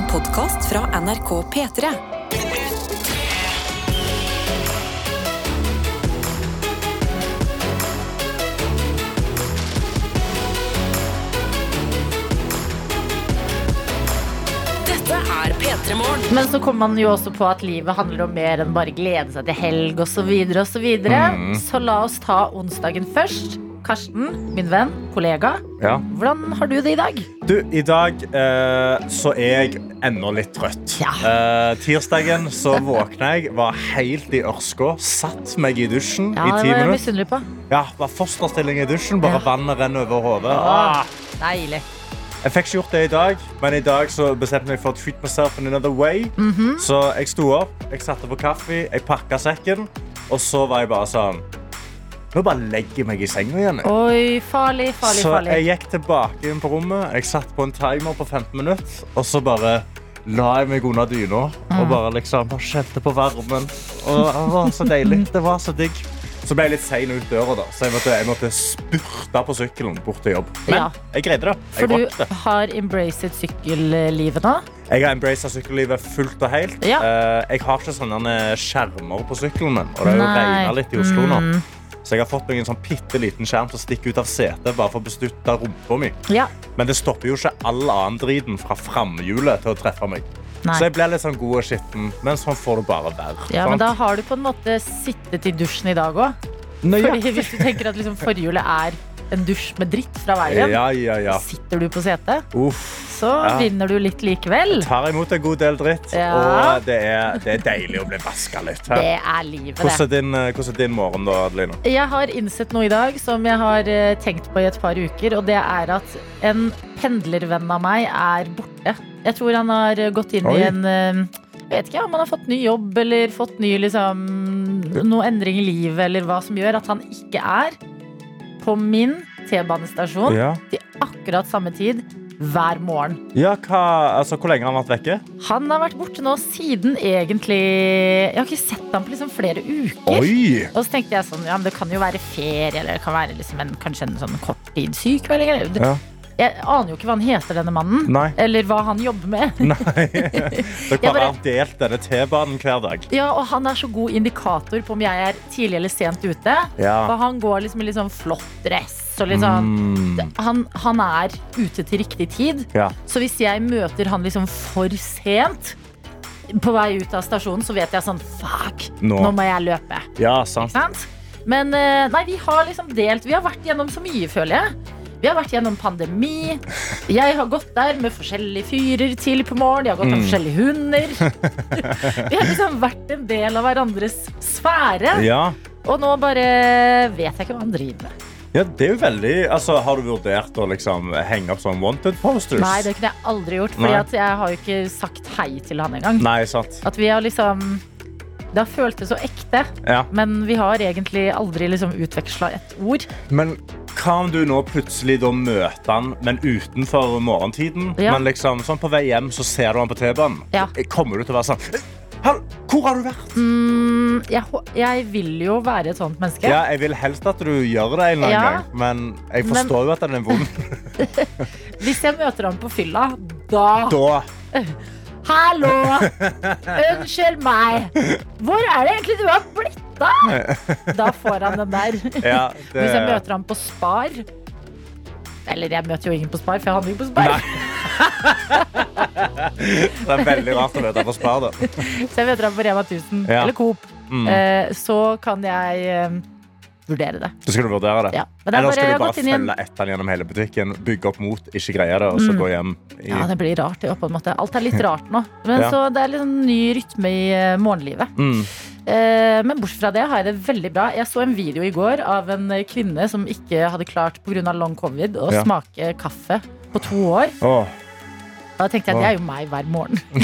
En podkast fra NRK P3. Dette er P3 Morgen. Men så kommer man jo også på at livet handler om mer enn bare glede seg til helg osv. Så, videre, og så, videre. Mm. så la oss ta onsdagen først. Karsten, min venn, kollega. Ja. Hvordan har du det i dag? Du, i dag eh, så er jeg ennå litt trøtt. Ja. Eh, tirsdagen så våkna jeg, var helt i ørska, satt meg i dusjen Ja, i ti minutter. Ja, var fosterstilling i dusjen, bare vannet renner over hodet. Ah. Deilig. Jeg fikk ikke gjort det i dag, men i dag så bestemte jeg meg for å treat myself in another way. Mhm. Så jeg sto opp, jeg satte på kaffe, jeg pakka sekken, og så var jeg bare sånn Nå bare legger jeg meg i senga igjen. jeg. Oi, farlig, farlig, Så farlig. jeg gikk tilbake inn på rommet. Jeg satt på en timer på 15 minutter. Og så bare la jeg meg under dyna Mm. og bare liksom kjente på varmen. Og det var så deilig. Det var så digg. Så ble jeg litt sein ut døra, da. så jeg måtte, jeg måtte spurte på sykkelen bort til jobb. Men Ja. jeg greide det. For du har embracet sykkellivet nå. Jeg har embraced sykkellivet fullt og helt. Ja. Eh, Jeg har ikke sånne skjermer på sykkelen min. Og det har jo regna litt i Oslo nå. Mm. Så jeg har fått meg en sånn bitte liten skjerm som stikker ut av setet bare for å bestutte rumpa mi. Ja. Men det stopper jo ikke all annen driten fra framhjulet til å treffe meg. Nei. Så jeg ble litt sånn god og skitten, men sånn får det bare være. ja, men da har du på en måte sittet i dusjen i dag òg. Hvis du tenker at liksom forhjulet er en dusj med dritt fra veien, Ja, ja, ja. sitter du på setet, Uff. så vinner du litt likevel. Jeg Tar imot en god del dritt, Ja. og det er, det er deilig å bli vaska litt. Her. Det er livet, Hvordan er, din, eh, hvordan er din morgen, da, Adelina? Jeg har innsett noe i dag som jeg har eh, tenkt på i et par uker, og det er at en pendlervenn av meg er borte. Jeg tror han har gått inn Oi. i en eh, jeg vet ikke om han har fått ny jobb eller fått ny liksom, noe endring i livet, eller hva som gjør at han ikke er på min T-banestasjon Ja. til akkurat samme tid hver morgen. Ja, hva, altså, hvor lenge har han vært vekke? Han har vært borte nå siden egentlig Jeg har ikke sett ham på liksom flere uker. Oi! Og så tenkte jeg sånn, ja, men det kan jo være ferie, eller det kan være liksom en, kanskje en sånn korttidssykmelding. eller- Ja. Jeg aner jo ikke hva han heter, denne mannen. Nei. Eller hva han jobber med. Nei. Dere bare har delt denne T-banen hver dag. Ja, Og han er så god indikator på om jeg er tidlig eller sent ute. Ja. For han går liksom i litt sånn flott dress og litt sånn Mm. han, han er ute til riktig tid. Ja. Så hvis jeg møter han liksom for sent på vei ut av stasjonen, så vet jeg sånn Fuck, Nå. nå må jeg løpe. ja, sant. Sant? Men eh, nei, vi har liksom delt Vi har vært gjennom så mye, føler jeg. Vi har vært gjennom pandemi. Jeg har gått der med forskjellige fyrer tidlig på morgen. Jeg har gått av Mm. forskjellige hunder. Vi har liksom vært en del av hverandres sfære. Ja. Og nå bare vet jeg ikke hva han driver med. ja, det er jo veldig Altså, Har du vurdert å liksom henge opp sånn wanted posters? Nei, det kunne jeg aldri gjort. For jeg har jo ikke sagt hei til han engang. Nei, sant. At vi har liksom Det har føltes så ekte, Ja. men vi har egentlig aldri liksom utveksla et ord. Men hva om du nå plutselig da møter han, men utenfor morgentiden? Ja. Men liksom, sånn på vei hjem så ser du han på T-banen. Ja. Kommer du til å være sånn Hall, Hvor har du vært? Mm, jeg, hå- jeg vil jo være et sånt menneske. Ja, jeg vil helst at du gjør det en eller annen Ja. gang, men jeg forstår jo at den er vond. Hvis jeg møter ham på fylla, da Da Hallo! Unnskyld meg! Hvor er det egentlig du har blitt av? Da får han den der. Ja, det Hvis jeg møter ham på Spar Eller jeg møter jo ingen på Spar, for jeg handler ikke på Spar. Det er veldig rart å møte ham på Spar, da. Så jeg møter ham på Rema 1000 Ja. eller Coop. Mm. Eh, så kan jeg eh, vurdere det. Du vurdere det. Ja. Men det er Eller skal du bare følge etter gjennom hele butikken, bygge opp mot, ikke greie det, og så Mm. gå hjem? I... Ja, det blir rart, det, på en måte. Alt er litt rart nå. Men Ja. så det er litt sånn ny rytme i eh, morgenlivet. Mm. Eh, men bortsett fra det har jeg det veldig bra. Jeg så en video i går av en eh, kvinne som ikke hadde klart pga. long covid å Ja. smake kaffe på to år. Åh, Da tenkte jeg at det er jo meg hver morgen.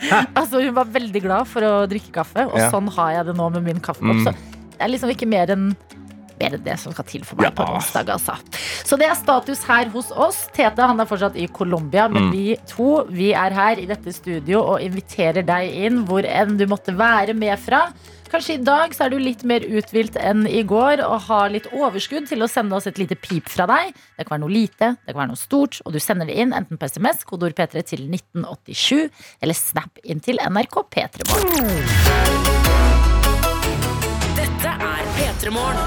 altså Hun var veldig glad for å drikke kaffe, og Ja. sånn har jeg det nå med min kaffekopp. Mm. Det er liksom ikke mer enn mer enn det som skal til for meg Ja. på onsdag. Altså. Så det er status her hos oss. Tete han er fortsatt i Colombia, men Mm. vi to vi er her i dette studio og inviterer deg inn hvor enn du måtte være med fra. Kanskje i dag så er du litt mer uthvilt enn i går og har litt overskudd til å sende oss et lite pip fra deg. Det kan være noe lite, det kan være noe stort, og du sender det inn enten på SMS, kodeord P3 til 1987, eller Snap inn til NRK P3 Morgen. Dette er P3 Morgen.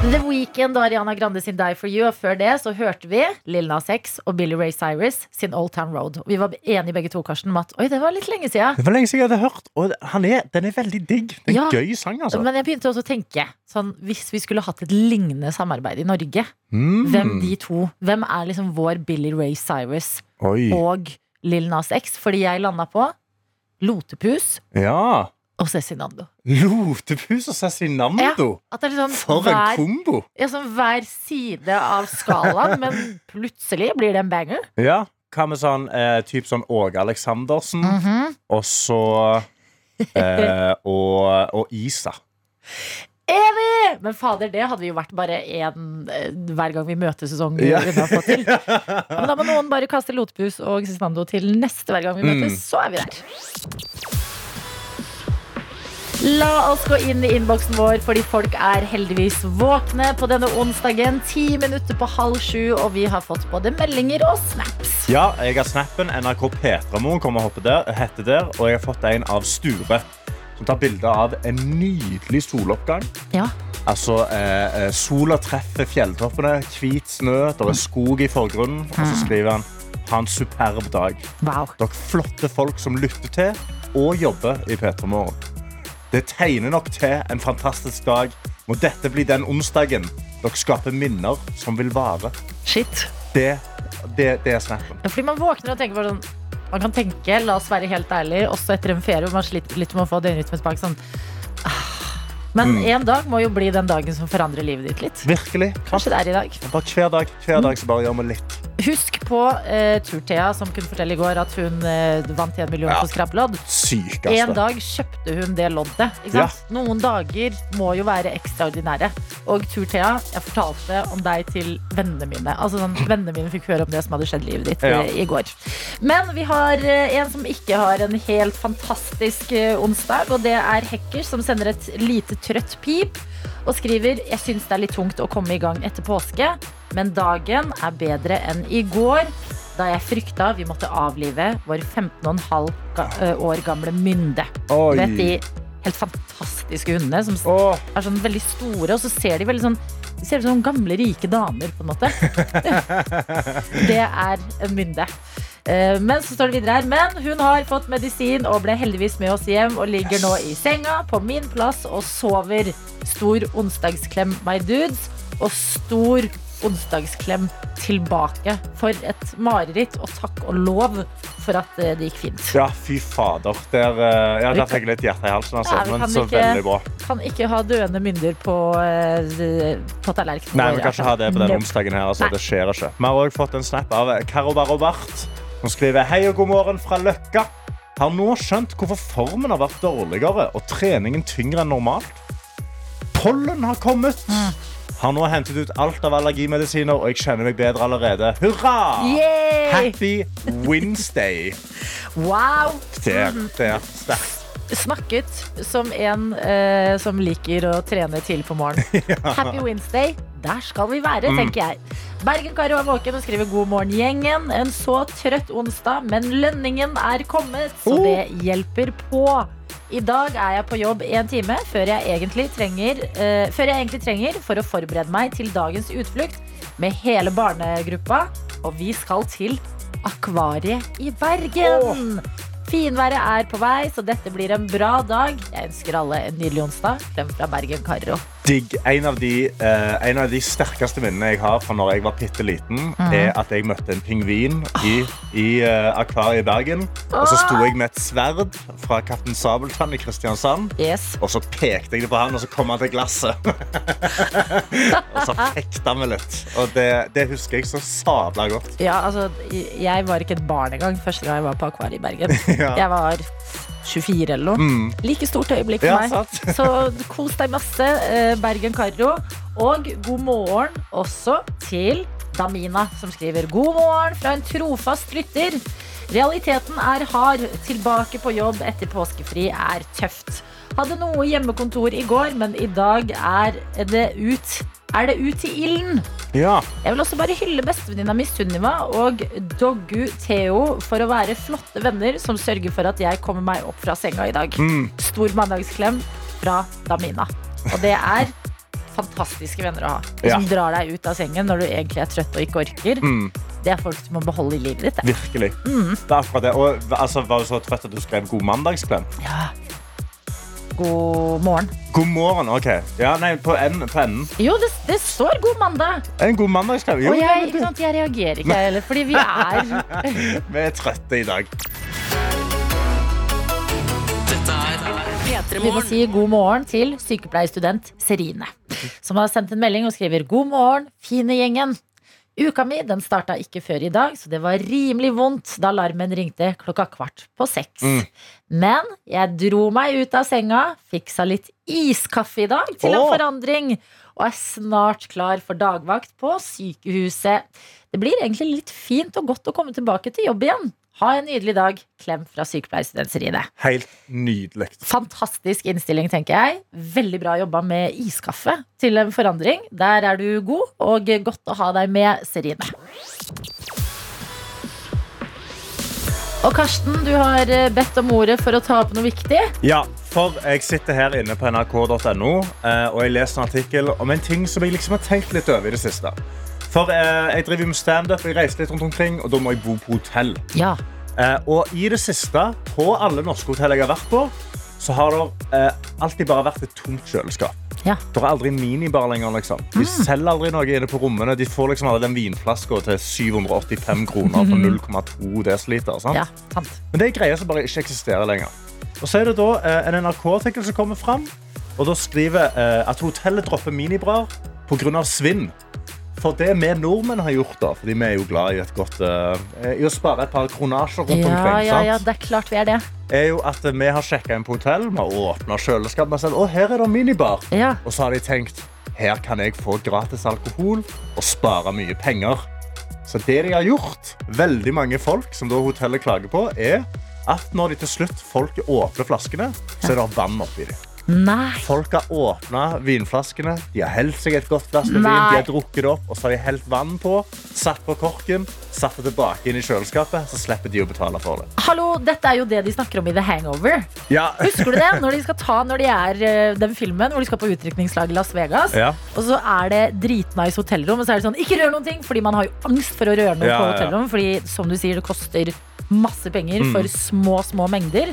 The Weekend og Ariana Grande sin Die For You. Og før det så hørte vi Lil Nas X og Billy Ray Cyrus sin Old Town Road. Og vi var enige begge to, Karsten, om at oi, det var litt lenge siden. Det var lenge siden jeg hadde hørt, og han er, den er veldig digg. Det er en Ja. gøy sang, altså. Men jeg begynte også å tenke sånn, Hvis vi skulle hatt et lignende samarbeid i Norge, Mm. hvem de to Hvem er liksom vår Billy Ray Cyrus Oi. og Lil Nas X? Fordi jeg landa på Lotepus Ja. og Cezinando. Lotepus og Cezinando. Ja, liksom For en hver, kombo! ja, sånn hver side av skalaen, men plutselig blir det en banger. Ja. Hva med sånn eh, typ sånn Åge Aleksandersen, Mhm. og så eh, og, og Isa. Enig! Men fader, det hadde vi jo vært bare én eh, hver gang vi å få til. Ja, Men da må noen bare kaste Lotepus og Cezinando til neste hver gang vi Mm. så er vi der. La oss gå inn i innboksen vår, fordi folk er heldigvis våkne på denne onsdagen. Ti minutter på halv sju, og vi har fått både meldinger og snaps. Ja, jeg har snappen. NRK Petramoen kommer og der, heter der. Og jeg har fått en av Sture, som tar bilde av en nydelig soloppgang. Ja. Altså, eh, eh, Sola treffer fjelltoppene, hvit snø, det er skog i forgrunnen. Og så skriver han ha en superb dag. Wow. Dere flotte folk som lytter til og jobber i P3 Morgen. Det tegner nok til en fantastisk dag. Må dette bli den onsdagen dere skaper minner som vil vare. Shit. Det, det, det er snappen. Ja, fordi man våkner og tenker bare sånn Man kan tenke, la oss være helt ærlig, også etter en ferie hvor man sliter litt med å få døgnrytmen tilbake. Sånn. ah. Men Mm. en dag må jo bli den dagen som forandrer livet ditt litt. Virkelig. Kanskje det er i dag. Bare hver dag, hver dag så bare gjør vi litt. Husk på uh, Turthea, som kunne fortelle i går at hun uh, vant en million Ja. på skraplodd. Sykeste. En dag kjøpte hun det loddet. Sant? Noen dager må jo være ekstraordinære. Og Turthea, jeg fortalte om deg til vennene mine. Altså sånn, Vennene mine fikk høre om det som hadde skjedd i livet ditt Ja. uh, i går. Men vi har en som ikke har en helt fantastisk onsdag, og det er Hacker, som sender et lite trøtt pip og skriver Jeg syns det er litt tungt å komme i gang etter påske, men dagen er bedre enn i går. Da jeg frykta vi måtte avlive vår 15,5 år gamle mynde. Oi. vet de helt fantastiske hundene som Åh, er sånn veldig store, og så ser de veldig sånn de ser ut som gamle, rike damer, på en måte. det er en mynde. Eh, Men så står det videre her Men hun har fått medisin og ble heldigvis med oss hjem og ligger nå i senga på min plass og sover. Stor onsdagsklem, my dudes. Og stor onsdagsklem tilbake. For et mareritt, og takk og lov for at eh, det gikk fint. ja, fy fader. Der, eh, ja, der fikk jeg litt hjerte i halsen. Altså. Ja, men så ikke- veldig bra. Kan ikke ha døende mynder på, på tallerkenen. Nei, vi kan ikke ha det på denne onsdagen her. Altså. Det skjer ikke. Vi har også fått en snap av Karo Barobart. Hun skriver Hei og god morgen fra Løkka. Har nå skjønt hvorfor formen har vært dårligere og treningen tyngre enn normalt. Pollen har kommet. Mm. Har nå hentet ut alt av allergimedisiner, og jeg kjenner meg bedre allerede. Hurra! Yay! Happy Wednesday. Wow! Det, det er sterkt. Snakket som en eh, som liker å trene tidlig på morgenen. Happy Wednesday. Der skal vi være, Mm. tenker jeg. Bergen-Karo er våken og skriver 'God morgen, gjengen'. En så trøtt onsdag, men lønningen er kommet, så Oh. det hjelper på. I dag er jeg på jobb en time før jeg egentlig trenger, eh, før jeg egentlig trenger for å forberede meg til dagens utflukt med hele barnegruppa. Og vi skal til Akvariet i Bergen. Finværet er på vei, så dette blir en bra dag. Jeg ønsker alle en nydelig onsdag. Klem fra Bergen-Karo. digg. En av, de, eh, en av de sterkeste minnene jeg har fra når jeg var bitte liten, mm. er at jeg møtte en pingvin i, i uh, akvariet i Bergen. Og så sto jeg med et sverd fra Kaptein Sabeltann i Kristiansand. Yes. Og så pekte jeg det på han, og så kom han til glasset. og så fekta meg litt. Og det, det husker jeg så sabla godt. Ja, altså, jeg var ikke et barn engang første gang jeg var på Akvariet i Bergen. Ja. Jeg var 24 eller noe. Mm. Like stort øyeblikk for Ja, meg. Så kos deg masse, eh, Bergen-Karo. Og god morgen også til Damina, som skriver god morgen fra en trofast lytter. Realiteten er hard. Tilbake på jobb etter påskefri er tøft. Hadde noe hjemmekontor i går, men i dag er det ut. Er det ut i ilden? Ja. Jeg vil også bare hylle bestevenninna mi Sunniva og Doggu Theo for å være flotte venner som sørger for at jeg kommer meg opp fra senga i dag. Mm. Stor mandagsklem fra Damina. Og det er fantastiske venner å ha. De som Ja. drar deg ut av sengen når du egentlig er trøtt og ikke orker. Mm. Det er folk du må beholde i livet ditt. det. Virkelig. Mm. Det er akkurat det. Og altså, var du så trøtt at du skrev god mandagsklem? Ja. God morgen. God morgen, ok. Ja, nei, på enden. På enden. Jo, det, det står god mandag. En god mandagsklem. Jo, Og jeg, ikke sant, jeg reagerer ikke heller, fordi vi er. Vi er trøtte i dag. Dette P3 Vi må si god morgen til sykepleierstudent Serine, som har sendt en melding og skriver god morgen, fine gjengen. Uka mi den starta ikke før i dag, så det var rimelig vondt da alarmen ringte klokka kvart på seks. Mm. Men jeg dro meg ut av senga, fiksa litt iskaffe i dag til en oh. forandring, og er snart klar for dagvakt på sykehuset. Det blir egentlig litt fint og godt å komme tilbake til jobb igjen. Ha en nydelig dag. Klem fra sykepleierstudent Serine. Helt nydelig. Fantastisk innstilling, tenker jeg. Veldig bra jobba med iskaffe til en forandring. Der er du god, og godt å ha deg med, Serine. Og Karsten, du har eh, bedt om ordet for å ta opp noe viktig. Ja, for jeg sitter her inne på nrk.no eh, og jeg leser en artikkel om en ting som jeg liksom har tenkt litt over i det siste. For eh, jeg driver med standup, jeg reiser litt rundt omkring, og da må jeg bo på hotell. Ja. Eh, og i det siste, på alle norske hotell jeg har vært på, så har det eh, alltid bare vært et tomt kjøleskap. Ja. Det er aldri minibar lenger. liksom. De selger aldri noe inne på rommene. De får liksom alle den vinflaska til 785 kroner for 0,2 dl. ja. Men det er greier som bare ikke eksisterer lenger. Og så er det da eh, en NRK-artikkel som kommer fram, og da skriver eh, at hotellet dropper minibrar pga. svinn. For det vi nordmenn har gjort, da, fordi vi er jo glad i godt uh, I å spare et par kronasjer rundt Ja, omkring, ja, ja, det er klart vi er det. er jo at vi har sjekka inn på hotell, vi har åpna kjøleskapet og å, her er det minibar. Ja. Og så har de tenkt her kan jeg få gratis alkohol og spare mye penger. Så det de har gjort, veldig mange folk som da hotellet klager på, er at når de til slutt folk åpner flaskene, så er det vann oppi dem. Nei. Folk har åpna vinflaskene, de har helt seg et godt glass med vin, de har drukket det opp, og så har de helt vann på, satt på korken, satt det tilbake inn i kjøleskapet, så slipper de å betale for det. Hallo, dette er jo det de snakker om i The Hangover. Ja. Husker du det? Når de skal ta når de er eh, den filmen hvor de skal på utdrikningslag i Las Vegas. Ja. Og så er det dritnice hotellrom, og så er det sånn ikke rør noen ting, fordi man har jo angst for å røre noe Ja, på hotellrom. Fordi som du sier, det koster masse penger Mm. for små, små mengder.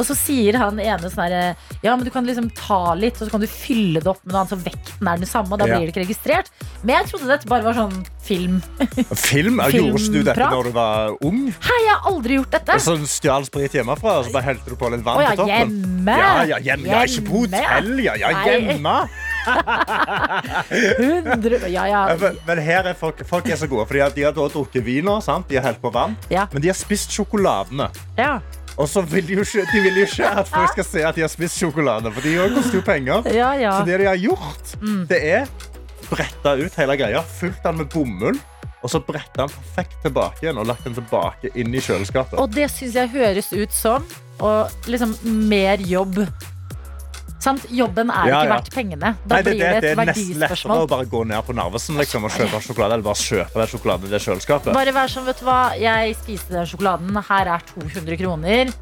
Og så sier han ene sånn herre Ja, men du kan liksom ta litt, og så kan du fylle det opp med noe annet, så vekten er den samme, og da blir det ikke registrert. Men jeg trodde dette bare var sånn film. Film? Gjorde du dette når du var ung? Hei, jeg har aldri gjort dette! Og så stjal sprit hjemmefra, og så bare helte du på litt vann på toppen? hjemme. Ja, ja, hjemme. Ja, ikke på hotell, ja. ja hjemme. 100 Ja, ja. Men, men her er folk, folk er så gode, for de har, de har da drukket viner, sant? de har helt på vann, Ja. men de har spist sjokoladene. ja. Og så vil de, jo ikke, de vil jo ikke at folk skal se at de har spist sjokolade, for de koster jo penger. Ja, ja. Så det de har gjort, Mm. det er bretta ut hele greia, fylt den med bomull, og så bretta den perfekt tilbake igjen og lagt den tilbake inn i kjøleskapet. Og det syns jeg høres ut som og liksom mer jobb. Sant? Jobben er Ja, ikke ja. verdt pengene. Da Nei, det, blir det, det det et er verdispørsmål. å bare gå ned på Narvesen liksom, og kjøpe sjokolade, eller bare kjøpe den sjokoladen i det kjøleskapet. Bare vær sånn, vet du hva, jeg spiste den sjokoladen. Her er 200 kroner.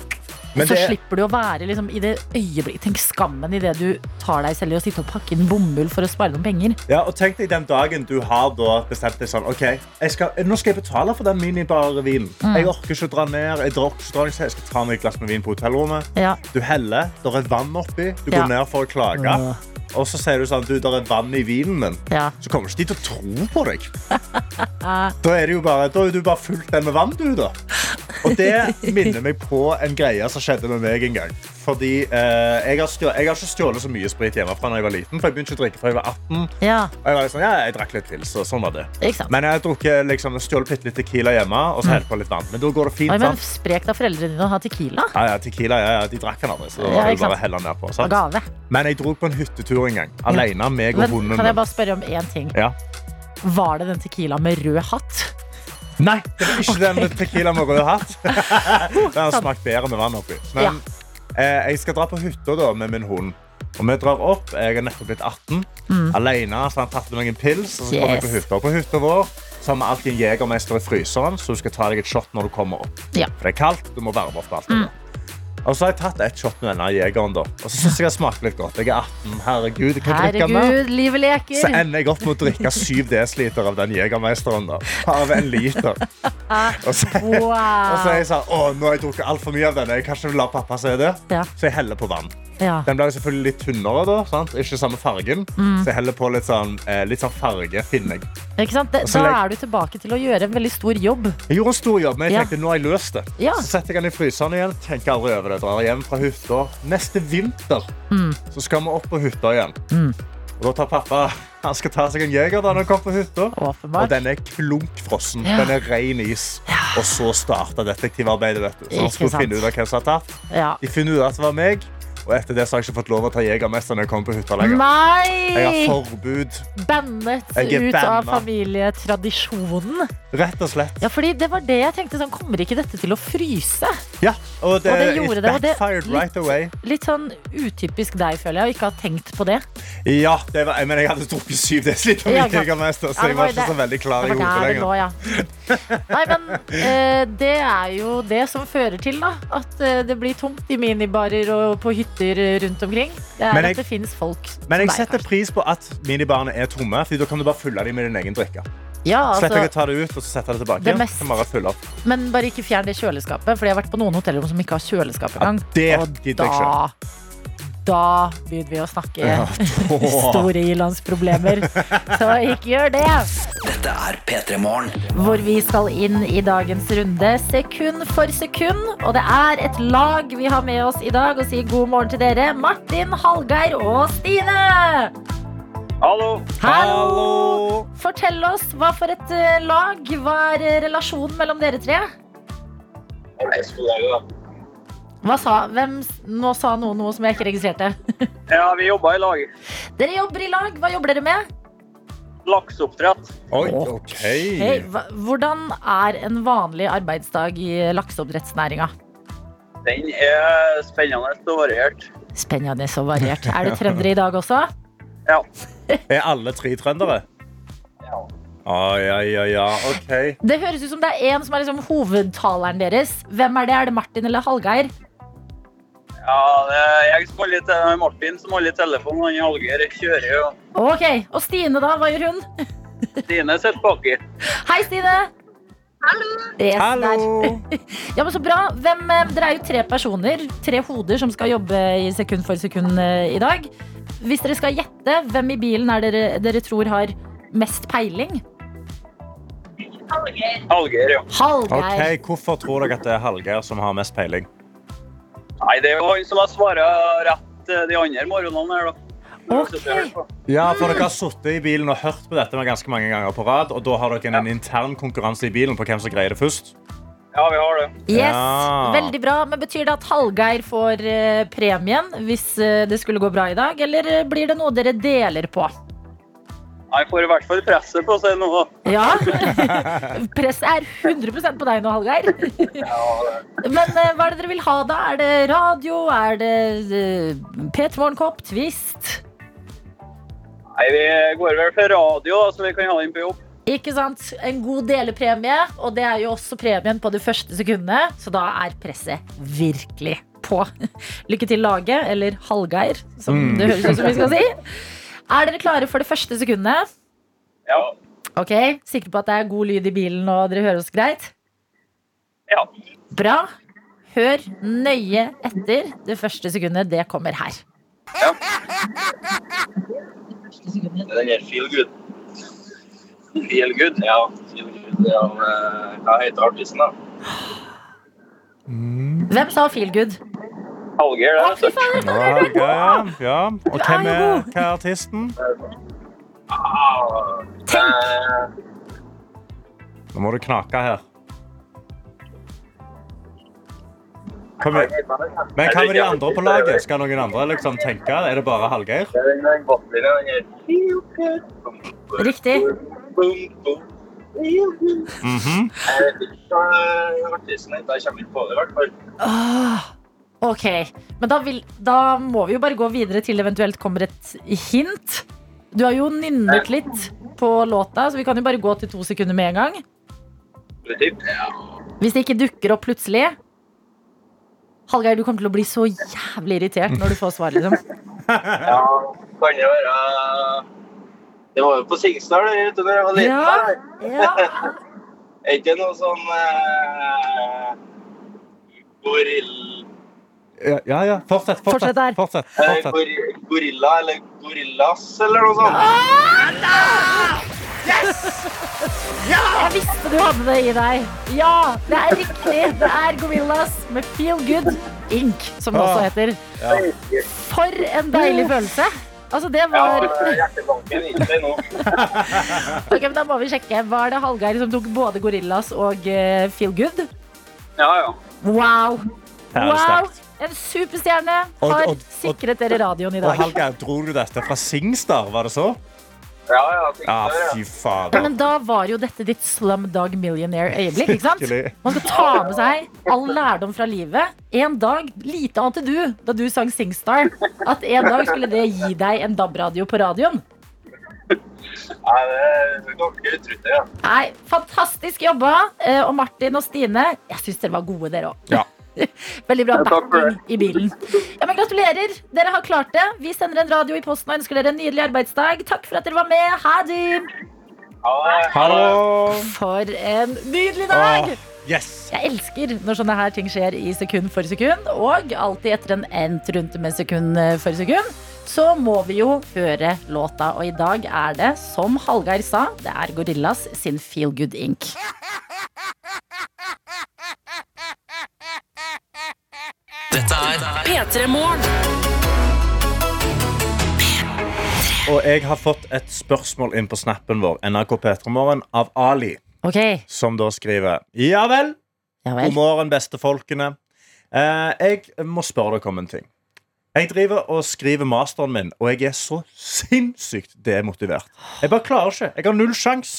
Men så det- slipper du å være liksom, i det øyeblikket Tenk skammen i det du tar deg selv i å sitte og pakke inn bomull for å spare noen penger. Ja, og tenk deg den dagen du har bestemt deg sånn Ok, skal, nå skal jeg betale for den minibarvinen. Mm. Jeg orker ikke å dra ned. Jeg, drar ikke å dra jeg skal ta meg et glass med vin på hotellrommet. Ja. Du heller, der er vann oppi. Du Ja. går ned for å klage. Og så sier du sånn Du, der er vann i vinen min. Ja. Så kommer ikke de til å tro på deg. Da er, det jo bare, da er du bare fullt den med vann, du, da. Og det minner meg på en greie som skjedde med meg en gang. Fordi eh, jeg, har stjålet, jeg har ikke stjålet så mye sprit hjemmefra da jeg var liten. For jeg begynte ikke å drikke fra jeg var 18. ja. Og jeg var liksom, ja, jeg drakk litt til, så sånn var det. Men jeg har liksom, stjålet bitte litt tequila hjemme, og så helt på litt vann. Men da går det fint. Oi, men? Sprekt av foreldrene dine å ha Tequila. Ja, ja, tequila, ja, ja, de drakk den aldri, så da Ja, sant? bare å helle ned på. Sant? gave. Men jeg dro på en hyttetur en gang, alene, meg og Men hunden. kan jeg bare spørre om én ting? Ja. Var det den Tequila med rød hatt? Nei, det var ikke den med tequila med rød hatt. Den har smakt bedre med vann oppi. Men Ja. Eh, jeg skal dra på hytta da, med min hund. Og vi drar opp. Jeg er nettopp blitt 18. Alene, så han tatt meg en pils. Og så kommer jeg på Mm. Hytta. På hytta vår så har vi alltid en jegermester i fryseren, så du skal ta deg et shot når du kommer opp. Ja. For det er kaldt, du må varme opp alt. Mm. Og så har jeg tatt et shot med denne jegeren. da. Og så syns jeg det smaker litt godt. Jeg er 18. Herregud, jeg kan drikke. Herregud, livet Så ender jeg opp med å drikke 7 dl av den jegermeisteren. da. Av en liter. Og så, og så er jeg sånn, å, nå har jeg drukket altfor mye av denne. Jeg kan ikke la pappa se det. Ja. Så jeg heller på vann. Ja. Den blir selvfølgelig litt tynnere, da, sant? ikke samme fargen. Mm. Så jeg heller på litt sånn, eh, litt sånn farge, finner jeg. Ikke sant? Det, da er du tilbake til å gjøre en veldig stor jobb. Jeg gjorde en stor jobb, men jeg Ja. tenkte, nå har jeg løst det. Ja. Så setter jeg den i fryseren igjen, tenker aldri over det. Drar hjem fra hytta. Neste vinter så skal vi opp på hytta igjen. Mm. Og da tar pappa han skal ta seg en jeger da han kommer på hytta. Og den er klunkfrossen. Ja. Den er ren is. Og så starta detektivarbeidet. vet du. Så han skulle sant. finne ut av hvem som hadde tatt. Ja. De finner ut at det var meg. Og etter det så har jeg ikke fått lov å ta jegermester når jeg kommer på hytta lenger. Jeg har forbud, Bannet ut av familietradisjonen. rett og slett. Ja, fordi det var det jeg tenkte. Sånn, kommer ikke dette til å fryse? Ja, og det, Og det gjorde det, og det- litt, right away. Litt sånn utypisk deg, føler jeg, å ikke ha tenkt på det. Ja, det var, men jeg hadde drukket syv desiliter med jegermester, så jeg var ikke så veldig klar i Det hodet lenger. Nå, ja. Nei, men eh, det er jo det som fører til da, at eh, det blir tomt i minibarer og på hytter rundt omkring. Det er jeg, at det finnes folk Men jeg som deg, setter kanskje. pris på at minibarene er tomme, for da kan du bare fylle dem med din egen drikke. Ja, Slipper jeg altså, ta det ut og så sette det tilbake. Det mest- bare men bare ikke fjern det kjøleskapet, for jeg har vært på noen hotellrom som ikke har kjøleskap Ja, det og jeg da, da begynner vi å snakke Ja, da. store ilandsproblemer. Så ikke gjør det. Dette er P3 Morgen. hvor vi skal inn i dagens runde sekund for sekund. Og det er et lag vi har med oss i dag og sier god morgen til dere. Martin, Hallgeir og Stine! Hallo. Hallo! Fortell oss, hva for et eh, lag? Hva er eh, relasjonen mellom dere tre? Hva sa, hvem, nå sa noen noe som jeg ikke registrerte. Ja, vi jobber i lag. Dere jobber i lag. Hva jobber dere med? Lakseoppdrett. Oi, OK. Hei, hvordan er en vanlig arbeidsdag i lakseoppdrettsnæringa? Den er spennende og variert. Spennende og variert. Er det trøndere i dag også? Ja. Er alle tre trøndere? Ja. Ah, ja, ja, ja. OK. Det høres ut som det er en som er liksom hovedtaleren deres. Hvem er det? Er det Martin eller Hallgeir? Ja, det er jeg som holder til Martin som holder i telefonen. Han Hallgeir kjører jo. Ok, Og Stine, da? Hva gjør hun? Stine sitter baki. Hei, Stine! Hallo! Yes, Hallo! Ja, men Så bra. Hvem, eh, dere er jo tre personer, tre hoder, som skal jobbe i sekund for sekund eh, i dag. Hvis dere skal gjette, hvem i bilen er dere, dere tror har mest peiling? Hallgeir, ja. Halger. Ok, Hvorfor tror dere at det er Hallgeir som har mest peiling? Nei, det er jo han som har svaret rett eh, de andre morgenene her, da. Okay. Ja, for Dere har sittet i bilen og hørt på dette med ganske mange ganger på rad. Og da har dere en intern konkurranse i bilen på hvem som greier det først. Ja, vi har det. Yes, Ja. Veldig bra. Men Betyr det at Hallgeir får eh, premien hvis eh, det skulle gå bra i dag, eller blir det noe dere deler på? Han får i hvert fall presset på seg nå. Ja. Presset er 100% på deg nå, Hallgeir. Men eh, hva er det dere vil ha, da? Er det radio? Er det uh, P3 Morgenkopp? Twist? Nei, vi går vel for radio, da, så vi kan ha inn på jobb. Ikke sant? En god delepremie, og det er jo også premien på det første sekundet, så da er presset virkelig på. Lykke til, laget, eller Hallgeir, som det høres ut som vi skal si. Er dere klare for det første sekundet? Ja. Ok, Sikre på at det er god lyd i bilen og dere hører oss greit? Ja. Bra. Hør nøye etter. Det første sekundet, det kommer her. Den er Feel Good. Feel Good? Ja. Feel Good av Hva heter artisten, da? Hvem sa feel good? Hallgeir, det. fy fader! Ja, ja. Og hvem er, hva er artisten? Ah, eh, Nå må du knake her. Kom igjen. Men hva med de andre på laget? Skal noen andre liksom tenke? Er det bare Hallgeir? Riktig. Mm -hmm. Mhm. Jeg vet ikke hva artisten heter. Jeg kommer ikke på det, i hvert fall. Ok, men da, vil, da må vi jo bare gå videre til det eventuelt kommer et hint. Du har jo nynnet litt på låta, så vi kan jo bare gå til to sekunder med en gang. Hvis det ikke dukker opp plutselig Hallgeir, du kommer til å bli så jævlig irritert når du får svar, liksom. Ja, kan det være Det var jo på Singsdal ute da jeg var liten. Ja. Ja. Er ikke noe sånn eh, Gorill... Ja, ja. ja. Fortsett, Fortsett der. fortsett. eh, fortsett. gori- Gorilla eller Gorillas eller noe sånt. Yes Jeg visste du hadde det i deg. Ja, det er riktig. Det er Gorillas med Feel Good Inc., som det også Ah. heter. Ja. For en deilig følelse. Altså, det var. Ok, men Da må vi sjekke. Var det Hallgeir som tok både Gorillas og eh, Feel Good? Ja, ja. Wow! Det er det Wow! En superstjerne har og- og- sikret dere radioen i Og dag. Hallgeir, dro du dette fra Singstar, var det så? Ja, ja, Ja, fy Ja, fader. men da var jo dette ditt Slumdog Millionaire-øyeblikk. ikke sant? Man skal ta med seg all lærdom fra livet. En dag, Lite ante du da du sang Singstar, at en dag skulle det gi deg en DAB-radio på radioen. Nei, det er ganske utrolig, ja. Nei, Fantastisk jobba. Eh, Og Martin og Stine, jeg syns dere var gode, dere òg. Ja. Veldig bra backing i bilen. Ja, men Gratulerer. Dere har klart det. Vi sender en radio i posten og ønsker dere en nydelig arbeidsdag. Takk for at dere var med. Ha det. Hallo! For en nydelig dag. Åh, yes! Jeg elsker når sånne her ting skjer i sekund for sekund. Og alltid etter en endt runde med sekund eh, for sekund. Så må vi jo høre låta. Og i dag er det, som Hallgeir sa, det er Gorillas sin Feel Good Inc. Dette er P3 Morgen. Og jeg har fått et spørsmål inn på snappen vår, NRK P3morgen, av Ali, Ok, som da skriver Ja vel, ja god morgen, beste folkene. Eh, jeg må spørre dere om en ting. Jeg driver og skriver masteren min, og jeg er så sinnssykt demotivert. Jeg bare klarer ikke. Jeg har null sjans.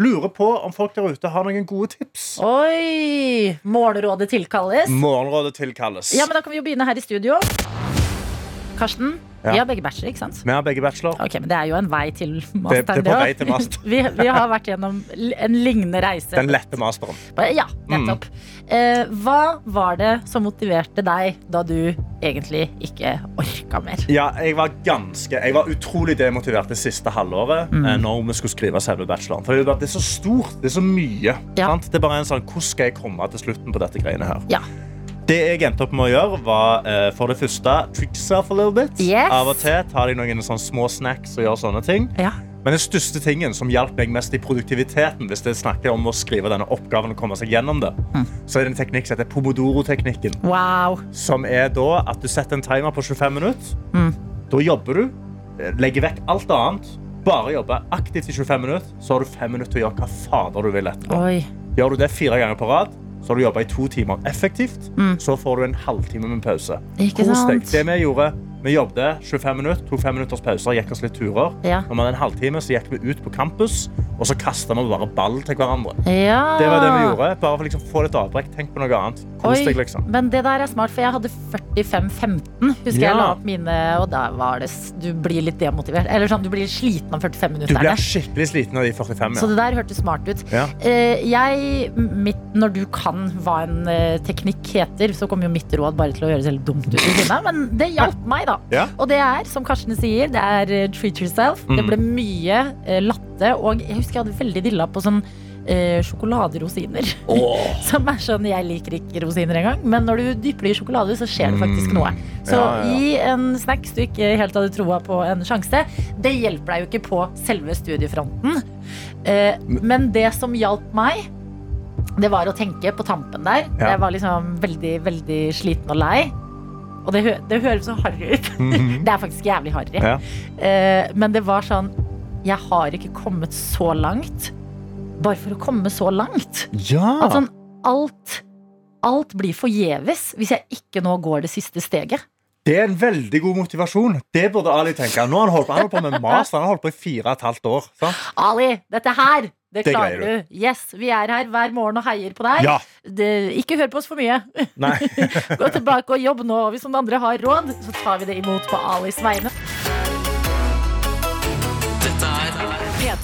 Lurer på om folk der ute har noen gode tips. Oi! Morgenrådet tilkalles. Morgenrådet tilkalles. Ja, men Da kan vi jo begynne her i studio. Karsten, Ja. vi har begge bachelor, ikke sant? Vi har begge bachelor. Ok, men Det er jo en vei til Det, det er på vei til master. vi, vi har vært gjennom en lignende reise. Den lette masteren. Ja, nettopp. Eh, hva var det som motiverte deg da du egentlig ikke orka mer? Ja, jeg var ganske Jeg var utrolig demotivert det siste halvåret Mm. eh, når vi skulle skrive selve bacheloren. For det er det så stort, det er så mye. Ja. Sant? Det er bare en sånn Hvordan skal jeg komme til slutten på dette greiene her? Ja. Det jeg endte opp med å gjøre, var uh, for det første trick yourself a little bit. Yes. Av og til tar de noen små snacks og gjør sånne ting. Ja. Men den største tingen som hjalp meg mest i produktiviteten, hvis det snakker om å skrive denne oppgaven og komme seg gjennom det, Mm. så er det en teknikk som heter pomodoro-teknikken. Wow. Som er da at du setter en timer på 25 minutter. Mm. Da jobber du, eh, legger vekk alt annet, bare jobber aktivt i 25 minutter, så har du fem minutter til å gjøre hva fader du vil etterpå. Oi. Gjør du det fire ganger på rad, så har du jobba i to timer effektivt. Mm. Så får du en halvtime med pause. Ikke Kos deg. Det vi gjorde, vi jobbet 25 minutter, tok fem minutters pauser, gikk oss litt turer. Ja. Når vi hadde en halvtime, så gikk vi ut på campus, og så kasta vi bare ball til hverandre. ja. Det var det vi gjorde. Bare for liksom få litt avbrekk. Tenk på noe annet. Oi, liksom. Men det der er smart, for jeg hadde 45-15. Husker Ja. jeg la opp mine, og da var det Du blir litt demotivert. Eller sånn, du blir sliten av 45 minutter. Du blir skikkelig sliten av de 45. Så det der hørtes smart ut. Ja. Eh, jeg, mitt, når du kan hva en eh, teknikk heter, så kommer jo mitt råd bare til å gjøres helt dumt ut i sinne. Men det hjalp meg, da. Ja. Og det er, som Karsten sier, det er eh, treat yourself. Det Mm. ble mye eh, latte, og jeg husker jeg hadde veldig dilla på sånn eh, sjokoladerosiner. Som er sånn, Jeg liker ikke rosiner engang, men når du dypper det i sjokolade, så skjer det faktisk Mm. noe. Så Ja, ja. gi en snacks du ikke helt hadde troa på en sjanse. Det hjelper deg jo ikke på selve studiefronten. Eh, men det som hjalp meg, det var å tenke på tampen der. Ja. Jeg var liksom veldig, veldig sliten og lei. Og det, hø det høres så harry ut. Mhm. Det er faktisk jævlig harry. Ja. Uh, men det var sånn Jeg har ikke kommet så langt bare for å komme så langt. ja. At sånn alt Alt blir forgjeves hvis jeg ikke nå går det siste steget. Det er en veldig god motivasjon. Det burde Ali tenke. Nå har han holdt på, han holdt på med master. Han har holdt på i fire og et halvt år. Sant? Ali, dette her, det Det klarer greier du. Yes, Vi er her hver morgen og heier på deg. Ja. Det, ikke hør på oss for mye. Gå tilbake og jobb nå. Hvis noen andre har råd, så tar vi det imot på Alis vegne.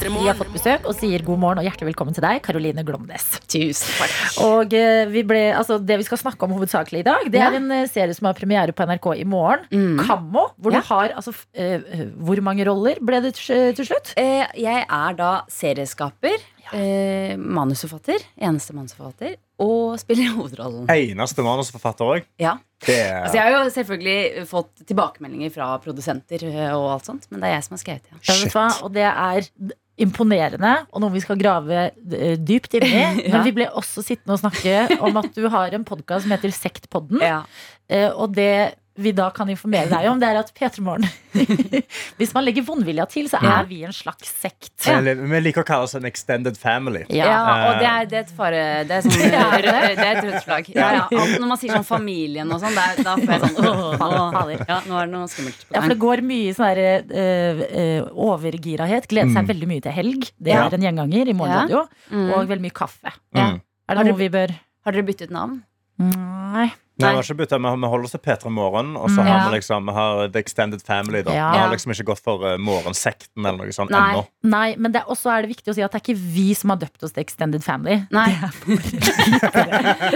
Vi har fått besøk og sier god morgen og hjertelig velkommen til deg, Karoline Glomnes. Tusen takk. Og eh, vi ble, altså, Det vi skal snakke om hovedsakelig i dag, det Ja. er en eh, serie som har premiere på NRK i morgen. Mm. Kammo. Hvor Ja. du har altså, eh, Hvor mange roller ble det til slutt? Eh, jeg er da serieskaper, eh, manusforfatter, eneste manusforfatter, og spiller hovedrollen. Eneste manusforfatter òg. Ja. Det er Altså, jeg har jo selvfølgelig fått tilbakemeldinger fra produsenter og alt sånt, men det er jeg som har skrevet det. Ja, vet du hva? Og det er imponerende, og noe vi skal grave eh, dypt inn i. Ja. Men vi ble også sittende og snakke om at du har en podkast som heter Sektpodden. Ja. Eh, og det vi da kan informere deg om, det er at P3 Morgen Hvis man legger vondvilja til, så Ja. er vi en slags sekt. Vi vi liker å kalle oss en extended family. Ja, Ja. og det er, det er et fare Det er, sånn, Ja, det er et rødt flagg. Ja, ja. Når man sier sånn familien og sånn, da får jeg sånn. Ja, nå er det noe skummelt på Ja, for det går mye sånn der, uh, eh, overgirahet. Gleder seg Mm. veldig mye til helg. Det Ja. er en gjenganger i morgenradio. Mm. Og veldig mye kaffe. Mm. Er Har det noe vi bør Har dere byttet navn? Nei. Nei, vi har ikke vi holder oss til P3 Morgen, og så Mm. har Ja. vi liksom vi har The Extended Family. da Ja. Vi har liksom ikke gått for uh, Morgensekten eller noe sånt Nei. ennå. Nei, men det også er det viktig å si at det er ikke vi som har døpt oss til Extended Family. Nei. ja,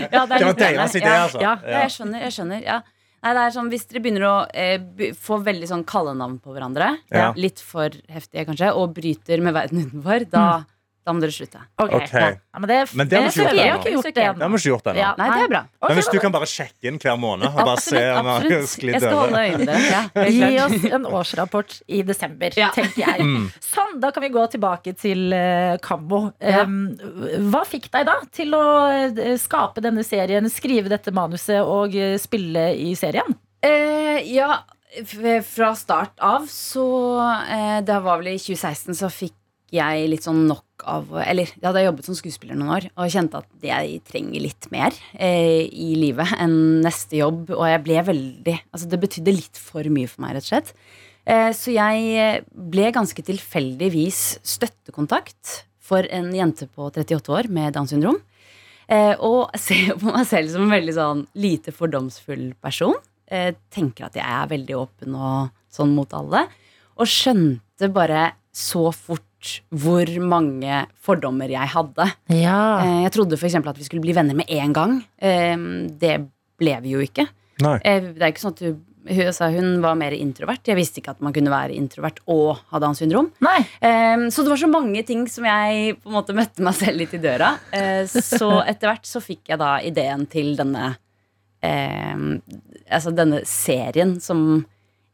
Det var litt det. deres idé, Ja. altså. Ja. Ja, jeg skjønner. jeg skjønner ja. Nei, det er sånn, Hvis dere begynner å eh, få veldig sånn kallenavn på hverandre, Ja. litt for heftige kanskje, og bryter med verden utenfor, da, da må dere slutte. Ok. Ok. Ja. Men det, Men det har vi ikke gjort jeg har ennå. ikke gjort det Det har ennå. vi ikke gjort ennå. Ja. Nei, det er bra. Men hvis du kan bare sjekke inn hver måned og bare se om vi har Absolutt. sklidd Jeg skal over. Ja, helt Gi klart. oss en årsrapport i desember, Ja. tenker jeg. Mm. Sånn, da kan vi gå tilbake til uh, Kammo. Ja. Um, hva fikk deg da til å eh, skape denne serien, skrive dette manuset og eh, spille i serien? Eh, ja, f- fra start av så eh, Det var vel i 2016 så fikk jeg litt sånn nok av Eller jeg hadde jobbet som skuespiller noen år og kjente at jeg trenger litt mer eh, i livet enn neste jobb. Og jeg ble veldig Altså det betydde litt for mye for meg, rett og slett. Eh, så jeg ble ganske tilfeldigvis støttekontakt for en jente på 38 år med Downs syndrom. Eh, og ser på meg selv som en veldig sånn lite fordomsfull person. Eh, tenker at jeg er veldig åpen og sånn mot alle. Og skjønte bare så fort hvor mange fordommer jeg hadde. Ja. Eh, jeg trodde f.eks. at vi skulle bli venner med en gang. Eh, det ble vi jo ikke. Nei. Eh, det er ikke sånn at hun, hun, sa hun var mer introvert. Jeg visste ikke at man kunne være introvert og ha Downs syndrom. Um, så det var så mange ting som jeg på en måte møtte meg selv litt i døra. Eh, så etter hvert så fikk jeg da ideen til denne um, Altså denne serien som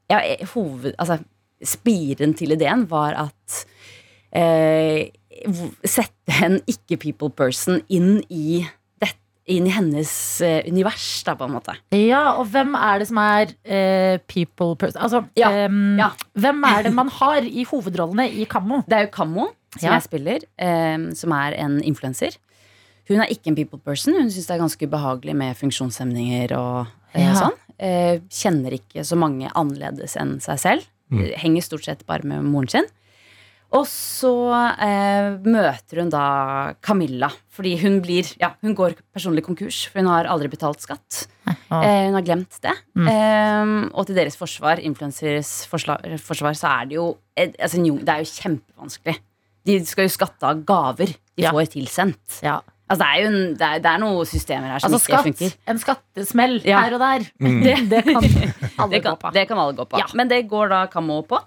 ja, hoved, altså, Spiren til ideen var at eh, Sette en ikke-people person inn i det, inn i hennes eh, univers, da, på en måte. Ja, og hvem er det som er eh, people person? Altså, Ja, ja. hvem er det man har i hovedrollene i Kammo? Det er jo Kammo, som Ja. jeg spiller, eh, som er en influenser. Hun er ikke en people person. Hun syns det er ganske ubehagelig med funksjonshemninger og ja. og sånn. Eh, kjenner ikke så mange annerledes enn seg selv. Mm. Henger stort sett bare med moren sin. Og så eh, møter hun da Camilla, fordi hun blir Ja, hun går personlig konkurs, for hun har aldri betalt skatt. Eh, hun har glemt det. Mm. Eh, og til deres forsvar, influensers forsvar, så er det jo altså, Det er jo kjempevanskelig. De skal jo skatte av gaver de Ja. får tilsendt. Ja. Altså, det er jo en, det er, det er noen systemer her som Altså ikke skatt, funker. en skattesmell Ja. her og der. Mm. Det, det kan alle Det gå kan, på. det kan alle gå på. Ja. Men det går da Kammo på.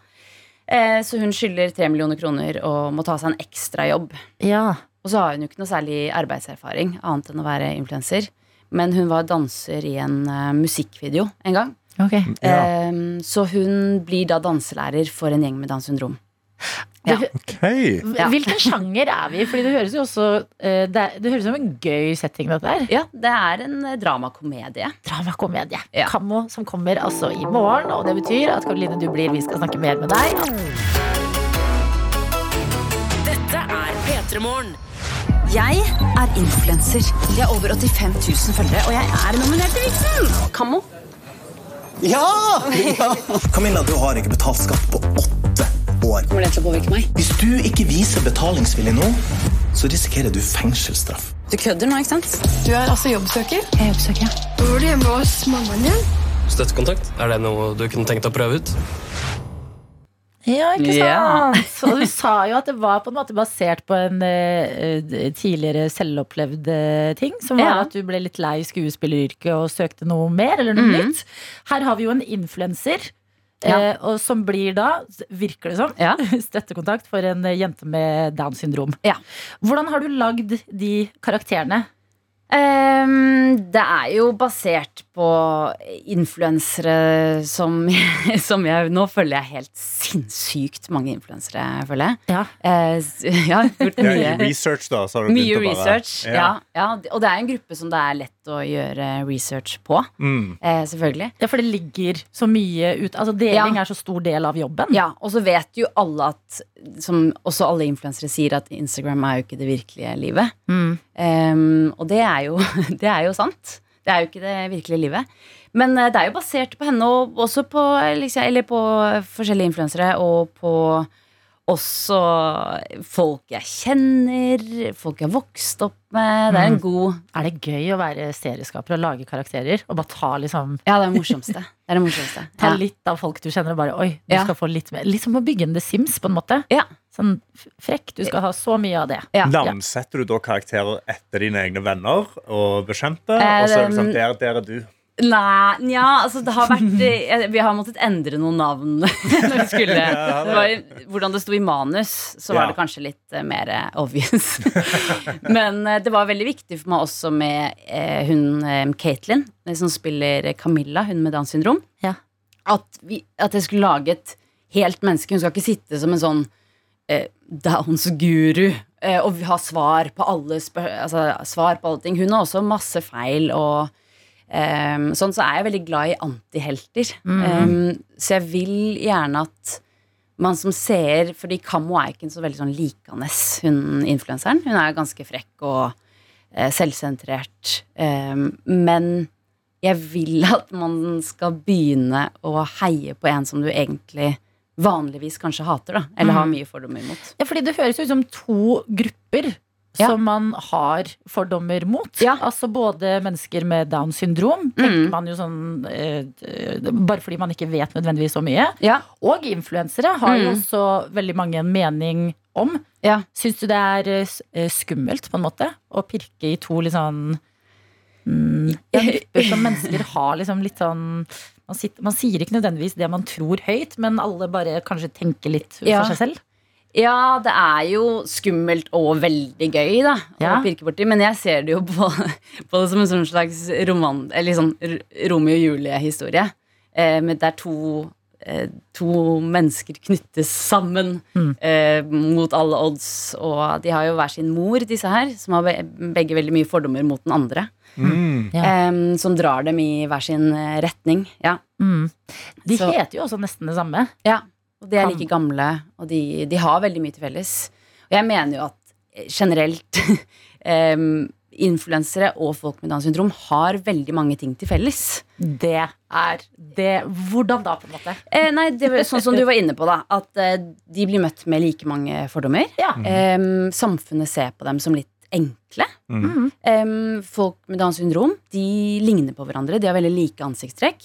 Eh, så hun skylder tre millioner kroner og må ta seg en ekstrajobb. Ja. Og så har hun jo ikke noe særlig arbeidserfaring, annet enn å være influenser. Men hun var danser i en eh, musikkvideo en gang. Okay. Ja. Eh, så hun blir da danselærer for en gjeng med Downs syndrom. Ja. Det- Ok. Ja. Hvilken sjanger er vi i? Fordi det høres jo også eh, det, det høres ut som en gøy setting, dette her. Ja, det er en eh, dramakomedie. Dramakomedie. Ja. Kammo som kommer altså i morgen. Og det betyr at Karoline, du blir Vi skal snakke mer med deg. Dette er P3 Morgen. Jeg er influenser. Jeg har over 85 000 følgere, og jeg er nominert til Vixen! Kammo. Ja! Camilla, du har ikke betalt skatt på åtte år. Kommer det til å påvirke meg? Hvis du ikke viser betalingsvilje nå, så risikerer du fengselsstraff. Du kødder nå, ikke sant? Du er altså jobbsøker? Jeg er jobbsøker, ja. Bor du hjemme hos mammaen din? Støttekontakt, er det noe du kunne tenkt å prøve ut? Ja, ikke sant? sant? Og du sa jo at det var på en måte basert på en eh, tidligere selvopplevd eh, ting. Som var Ja. at du ble litt lei skuespilleryrket og søkte noe mer, eller noe mm. nytt. Her har vi jo en influenser. Ja. Eh, og som blir da, virker det som, Ja. støttekontakt for en eh, jente med Downs syndrom. Ja. Hvordan har du lagd de karakterene? Um, det er jo basert på influensere som, som jeg Nå følger jeg helt sinnssykt mange influensere, føler jeg. Ja. Uh, ja, mye. research, da. Så har du Mye research. Ja. Ja, og det er en gruppe som det er lett å gjøre research på. Mm. Eh, selvfølgelig. Ja, for det ligger så mye ut Altså deling Ja. er så stor del av jobben. Ja, Og så vet jo alle at Som også alle influensere sier, at Instagram er jo ikke det virkelige livet. Mm. Ehm, og det er, jo, det er jo sant. Det er jo ikke det virkelige livet. Men eh, det er jo basert på henne, og også på, liksom, eller på forskjellige influensere, og på også folk jeg kjenner, folk jeg har vokst opp med. Det er en Mm. god Er det gøy å være serieskaper og lage karakterer? Og bare ta liksom Ja, det er det morsomste. Det er det morsomste. Ta Ja. litt av folk du kjenner, og bare oi, du Ja. skal få litt mer. Litt som å bygge en The Sims, på en måte. Ja. Sånn frekk. Du skal ha så mye av det. Ja. Navnsetter du da karakterer etter dine egne venner og bekjente? Eh, og så er det sånn, der, der er du. Nei, nja, altså det har vært eh, Vi har måttet endre noen navn når vi skulle det var, Hvordan det sto i manus, så var Ja. det kanskje litt eh, mer obvious. Men eh, det var veldig viktig for meg også med hun Caitlyn, eh, som spiller Camilla, hun med Downs syndrom. Ja. At, vi, at jeg skulle lage et helt menneske. Hun skal ikke sitte som en sånn eh, Downs guru eh, og ha svar på alle spør altså, svar på alle ting. Hun har også masse feil og Ehm, sånn så er jeg veldig glad i antihelter. Ehm, så jeg vil gjerne at man som ser Fordi Kammo er ikke en så veldig sånn likende, hun influenseren. Hun er ganske frekk og uh, selvsentrert. Um, men jeg vil at man skal begynne å heie på en som du egentlig vanligvis kanskje hater, da. Eller har Mm. mye fordommer imot. Ja, fordi det høres ut som to grupper Ja. som man har fordommer mot. Ja. Altså både mennesker med Downs syndrom, tenker Mm. man jo sånn eh, Bare fordi man ikke vet nødvendigvis så mye. Ja. Og influensere har jo Mm. også veldig mange en mening om. Ja. Syns du det er eh, eh, skummelt, på en måte, å pirke i to litt sånn mm, grupper som mennesker har liksom litt sånn man, sitter, man sier ikke nødvendigvis det man tror høyt, men alle bare kanskje tenker litt for seg selv. Ja, det er jo skummelt og veldig gøy da Ja. å pirke borti, men jeg ser det jo på, på det som en sånn slags roman, eller sånn Romeo og Julie-historie. Eh, men der to, eh, to mennesker knyttes sammen Mm. eh, mot alle odds. Og de har jo hver sin mor, disse her, som har begge veldig mye fordommer mot den andre. Mm. Ja. Eh, som drar dem i hver sin eh, retning. Ja. Mm. De Så- heter jo også nesten det samme. Ja, og de er like gamle, og de, de har veldig mye til felles. Og jeg mener jo at eh, generelt um, influensere og folk med Downs syndrom har veldig mange ting til felles. Det er det Hvordan da, på en måte? Eh, nei, det var sånn som du var inne på, da. At eh, de blir møtt med like mange fordommer. Ja. Eh, samfunnet ser på dem som litt enkle. Mm. Folk med Downs syndrom de ligner på hverandre. De har veldig like ansiktstrekk.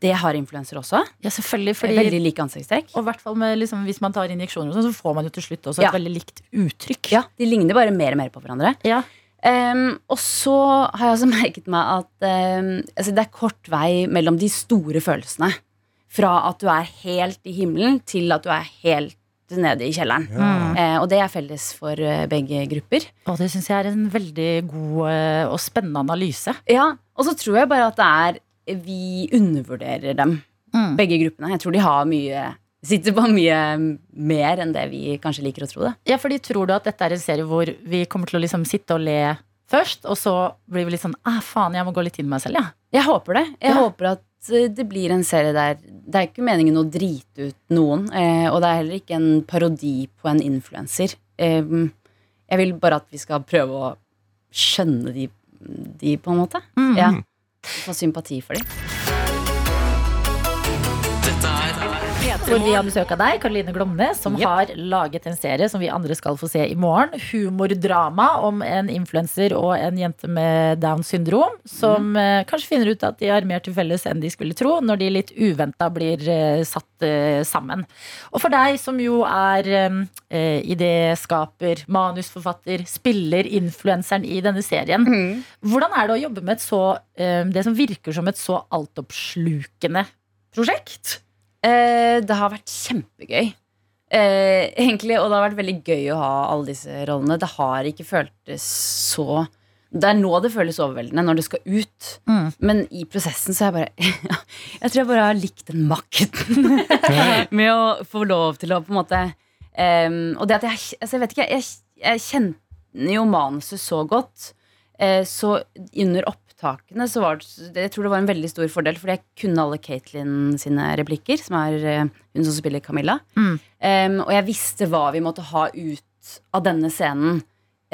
Det har influensere også. Ja, selvfølgelig. Fordi, Veldig like ansiktstrekk. og i hvert fall med, liksom, Hvis man tar injeksjoner, og sånn, så får man jo til slutt også et Ja. veldig likt uttrykk. Ja, De ligner bare mer og mer på hverandre. Ja. Um, og så har jeg også merket meg at um, altså det er kort vei mellom de store følelsene. Fra at du er helt i himmelen, til at du er helt nede i kjelleren. Ja. Eh, og det er felles for eh, begge grupper. Og det syns jeg er en veldig god eh, og spennende analyse. Ja, Og så tror jeg bare at det er Vi undervurderer dem, Mm. begge gruppene. Jeg tror de har mye Sitter på mye mer enn det vi kanskje liker å tro det. Ja, fordi Tror du at dette er en serie hvor vi kommer til å liksom sitte og le først, og så blir vi litt sånn ah, faen, jeg må gå litt inn i meg selv, ja. Jeg håper det. Jeg Ja. håper at eh, det blir en serie der Det er ikke meningen å drite ut noen. Eh, og det er heller ikke en parodi på en influenser. Jeg vil bare at vi skal prøve å skjønne de, de på en måte. Mm. Ja. Få sympati for dem. Hvor vi har besøk av deg, Karoline Glomne, som Yep. har laget en serie som vi andre skal få se i morgen. Humordrama om en influenser og en jente med Downs syndrom. Som eh, kanskje finner ut at de har mer til felles enn de skulle tro, når de litt uventa blir eh, satt eh, sammen. Og for deg som jo er eh, idéskaper, manusforfatter, spiller influenseren i denne serien. Hvordan er det å jobbe med så, eh, det som virker som et så altoppslukende prosjekt? Eh, det har vært kjempegøy. Eh, egentlig, og det har vært veldig gøy å ha alle disse rollene. Det har ikke føltes så Det er nå det føles overveldende, når det skal ut. Mm. Men i prosessen så er jeg bare Jeg tror jeg bare har likt den makten med å få lov til å på en måte um, Og det at jeg altså Jeg vet ikke, jeg, jeg kjenner jo manuset så godt. Uh, så under opptakene så var det Jeg tror det var en veldig stor fordel, fordi jeg kunne alle Caitlin sine replikker, som er eh, hun som spiller Camilla. Mm. Um, og jeg visste hva vi måtte ha ut av denne scenen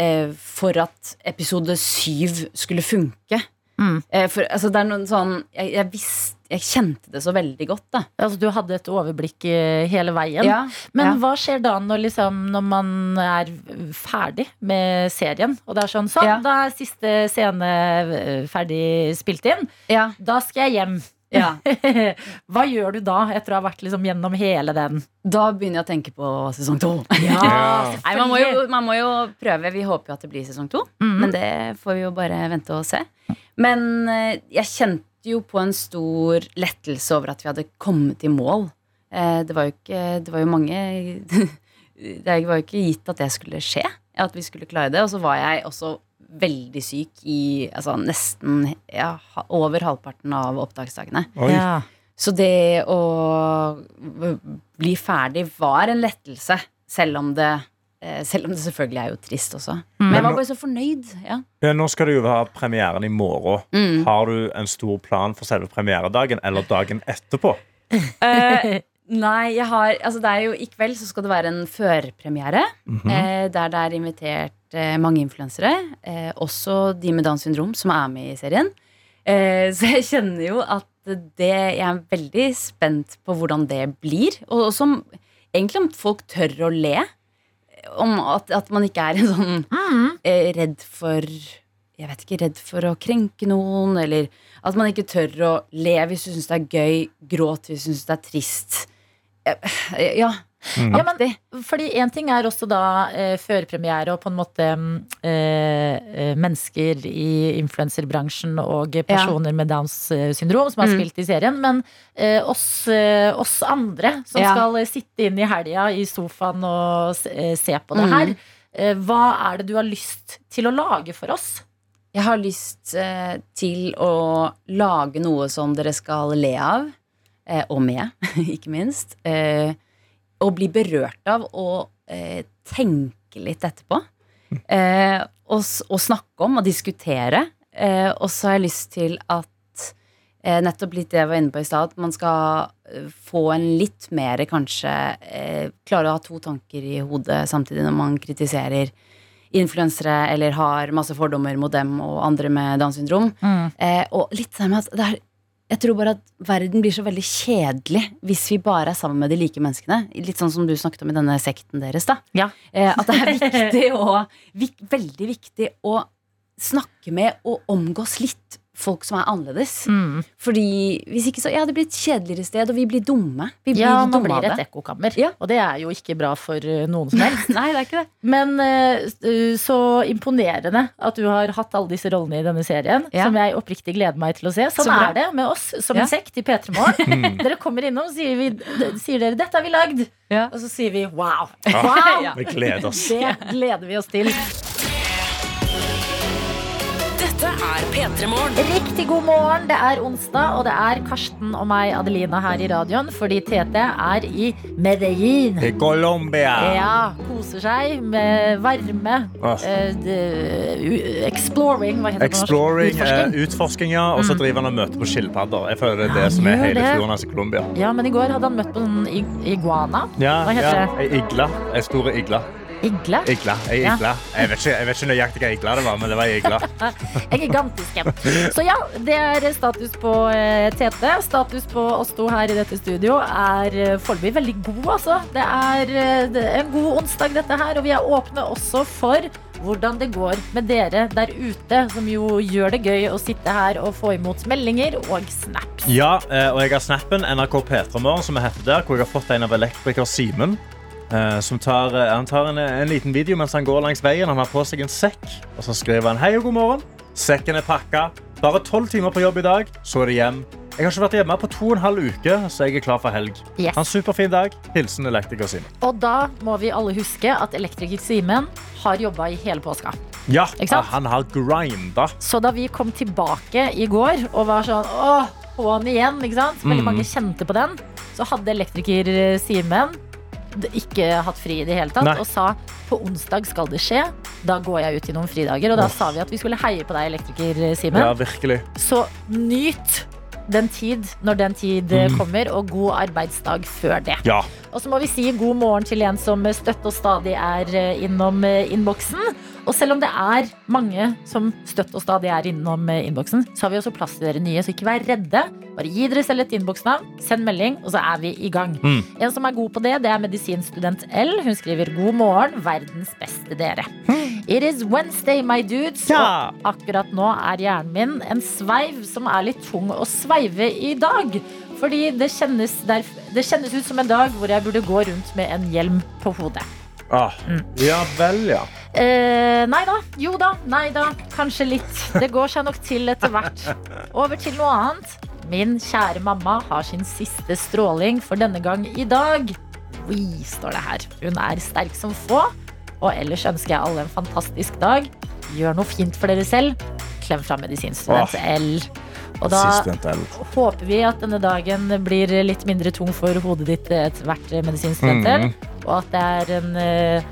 uh, for at episode syv skulle funke. Mm. Uh, for altså, det er noen sånn jeg, jeg, visste, jeg kjente det så veldig godt, da. Altså, du hadde et overblikk eh, hele veien. Ja, Men ja. hva skjer da når, liksom, når man er ferdig med serien? Og det er sånn, sånn Ja. da er siste scene eh, ferdig spilt inn. Ja. Da skal jeg hjem. Ja. hva gjør du da, etter å ha vært liksom, gjennom hele den? Da begynner jeg å tenke på sesong to. Ja. Nei, man må, jo, man må jo prøve. Vi håper jo at det blir sesong to. Mhm. Men det får vi jo bare vente og se. Men eh, jeg kjente jo på en stor lettelse over at vi hadde kommet i mål. Eh, det var jo ikke Det var jo mange Det var jo ikke gitt at det skulle skje. At vi skulle klare det. Og så var jeg også veldig syk i altså, nesten ja, over halvparten av opptaksdagene. Ja. Så det å bli ferdig var en lettelse, selv om det selv om det selvfølgelig er jo trist også. Men jeg var bare så fornøyd. Ja. Ja, nå skal det jo ha premieren i morgen. Mm. Har du en stor plan for selve premieredagen eller dagen etterpå? Eh, nei, jeg har Altså det er jo i kveld så skal det være en førpremiere. Mhm. eh, der det er invitert eh, mange influensere. Eh, også de med Downs syndrom som er med i serien. Eh, så jeg kjenner jo at det Jeg er veldig spent på hvordan det blir. Og som om, egentlig om folk tør å le. Om at, at man ikke er en sånn eh, redd for jeg vet ikke, redd for å krenke noen, eller at man ikke tør å le hvis du syns det er gøy, gråt hvis du syns det er trist. Eh, Ja, Ja, men, fordi en ting er også da eh, førpremiere og på en måte mm, eh, eh, mennesker i influenserbransjen og personer med Downs eh, syndrom som har Mm. spilt i serien, men eh, oss, eh, oss andre som Ja. skal sitte inn i helga i sofaen og se på det Mm. her, eh, hva er det du har lyst til å lage for oss? Jeg har lyst til å lage noe som dere skal le av, eh, og med, ikke minst. Eh, og bli berørt av og eh, tenke litt etterpå. Eh, og, og snakke om og diskutere. Eh, og så har jeg lyst til at eh, nettopp litt det jeg var inne på i stad, at man skal eh, få en litt mer kanskje eh, Klare å ha to tanker i hodet samtidig når man kritiserer influensere eller har masse fordommer mot dem og andre med Downs syndrom. Eh, og litt det med at det er, jeg tror bare at verden blir så veldig kjedelig hvis vi bare er sammen med de like menneskene. Litt sånn som du snakket om i denne sekten deres. da Ja. eh, At det er viktig å, vik, veldig viktig å snakke med og omgås litt folk som er annerledes. Mm. Fordi hvis ikke så Ja, det blir et kjedeligere sted, og vi blir dumme. Vi blir Ja, man dumme blir et ekkokammer. Ja. Og det er jo ikke bra for eh, noen som helst. Nei, det er ikke det. Men uh, så imponerende at du har hatt alle disse rollene i denne serien. Ja. Som jeg oppriktig gleder meg til å se. Sånn Så er det med oss som Ja. en sekt i P3 Morgen. Dere kommer innom, sier, vi, sier dere 'dette har vi lagd'. Ja. Og så sier vi 'wow'. Wow. Vi gleder oss. Det gleder vi oss til. Er P3 Morgen. Riktig god morgen. Det er onsdag, og det er Karsten og meg, Adelina, her i radioen. Fordi Tete er i Medellin. I Colombia. Ja, koser seg med varme. Oh. eh, exploring, hva heter det på norsk? Exploring, eh, Utforsking. utforsking, ja. Og så driver han og møter på skilpadder. Jeg føler det er det ja, som er hele turen hans i Colombia. Ja, men i går hadde han møtt på en iguana. Ja, Hva heter ja. det? Ei igle. Ei stor igle. Igle? Igla. Jeg, Ja. igla. jeg, vet ikke, jeg vet ikke nøyaktig hva igla det var, men det var igla. En gigantisk en. Så ja, det er status på eh, Tete. Status på oss to her i dette studio er eh, foreløpig veldig god, altså. Det er, eh, det er en god onsdag, dette her. Og vi er åpne også for hvordan det går med dere der ute, som jo gjør det gøy å sitte her og få imot meldinger og snaps. Ja, og jeg har snappen NRK P3morgen, som er heter der, hvor jeg har fått en av elektriker Simen. Eh, Som tar, eh, han tar en, en liten video mens han går langs veien. Han har på seg en sekk. Og så skriver han hei og god morgen. Sekken er pakka. Bare tolv timer på jobb i dag, så er det hjem. Jeg har ikke vært hjemme på to og en halv uke, så jeg er klar for helg. Yes. Ha en superfin dag. Hilsen elektriker Simen. Og da må vi alle huske at elektriker Simen har jobba i hele påska. Ja, han har grinda. Så da vi kom tilbake i går og var sånn åh, på'n igjen, ikke sant? Veldig Mm. mange kjente på den. Så hadde elektriker Simen ikke hatt fri i det hele tatt Nei. og sa på onsdag skal det skje. Da går jeg ut i noen fridager. Og da sa vi at vi skulle heie på deg, elektriker Simen. Ja, virkelig. Så nyt den tid når den tid eh, Mm. kommer, og god arbeidsdag før det. Ja. Og så må vi si god morgen til en som støtt og stadig er eh, innom eh, innboksen. Og selv om det er mange som støtt og stadig er innom eh, innboksen, så har vi også plass til dere nye, så ikke vær redde. Bare gi dere selv et innboksnavn, send melding, og så er vi i gang. Mm. En som er god på det, det er medisinstudent L. Hun skriver god morgen, verdens beste dere. It is Wednesday, my dudes. Ja. Og akkurat nå er hjernen min en sveiv som er litt tung å sveive i dag. Fordi det kjennes, der, det kjennes ut som en dag hvor jeg burde gå rundt med en hjelm på hodet. Ah. Mm. Ja vel, ja. Eh, nei da. Jo da. Nei da. Kanskje litt. Det går seg nok til etter hvert. Over til noe annet. Min kjære mamma har sin siste stråling for denne gang i dag. We, står det her. Hun er sterk som få. Og ellers ønsker jeg alle en fantastisk dag. Gjør noe fint for dere selv. Klem fra medisinstudent L. Og da håper vi at denne dagen blir litt mindre tung for hodet ditt etter hvert, medisinstudent L. Mhm. Og at det er en eh,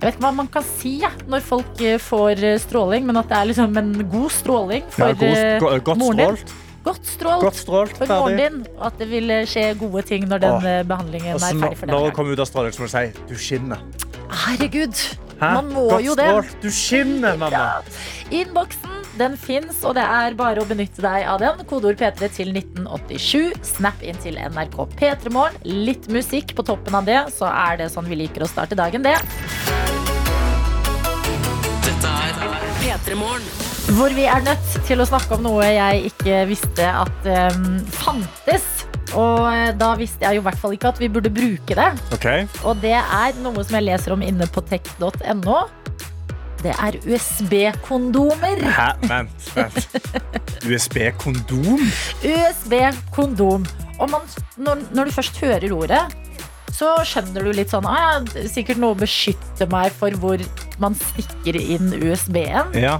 Jeg vet ikke hva man kan si ja, når folk eh, får eh, stråling, men at det er liksom en god stråling for Ja, god, eh, go, godt moren din. strålt. Godt strålt Godt strålt. for moren din. Og at det vil skje gode ting når den Åh. eh, behandlingen Og er ferdig for når du kommer ut av stråling, så må du si du skinner. Herregud, Hæ? man må Godt jo det. strålt. Du skinner, mamma. Innboksen den fins, og det er bare å benytte deg av den. Kodeord P3 til 1987. Snap inn til NRK P3morgen. Litt musikk på toppen av det, så er det sånn vi liker å starte dagen, det. Dette er P3 Morgen. Hvor vi er nødt til å snakke om noe jeg ikke visste at um, fantes. Og eh, da visste jeg jo i hvert fall ikke at vi burde bruke det. Okay. Og det er noe som jeg leser om inne på tech.no. Det er USB-kondomer. Hæ? Vent. vent. USB-kondom? USB-kondom. Og man, når, når du først hører ordet, så skjønner du litt sånn ah, ja, er Sikkert noe beskytter meg for hvor man stikker inn USB-en. Ja.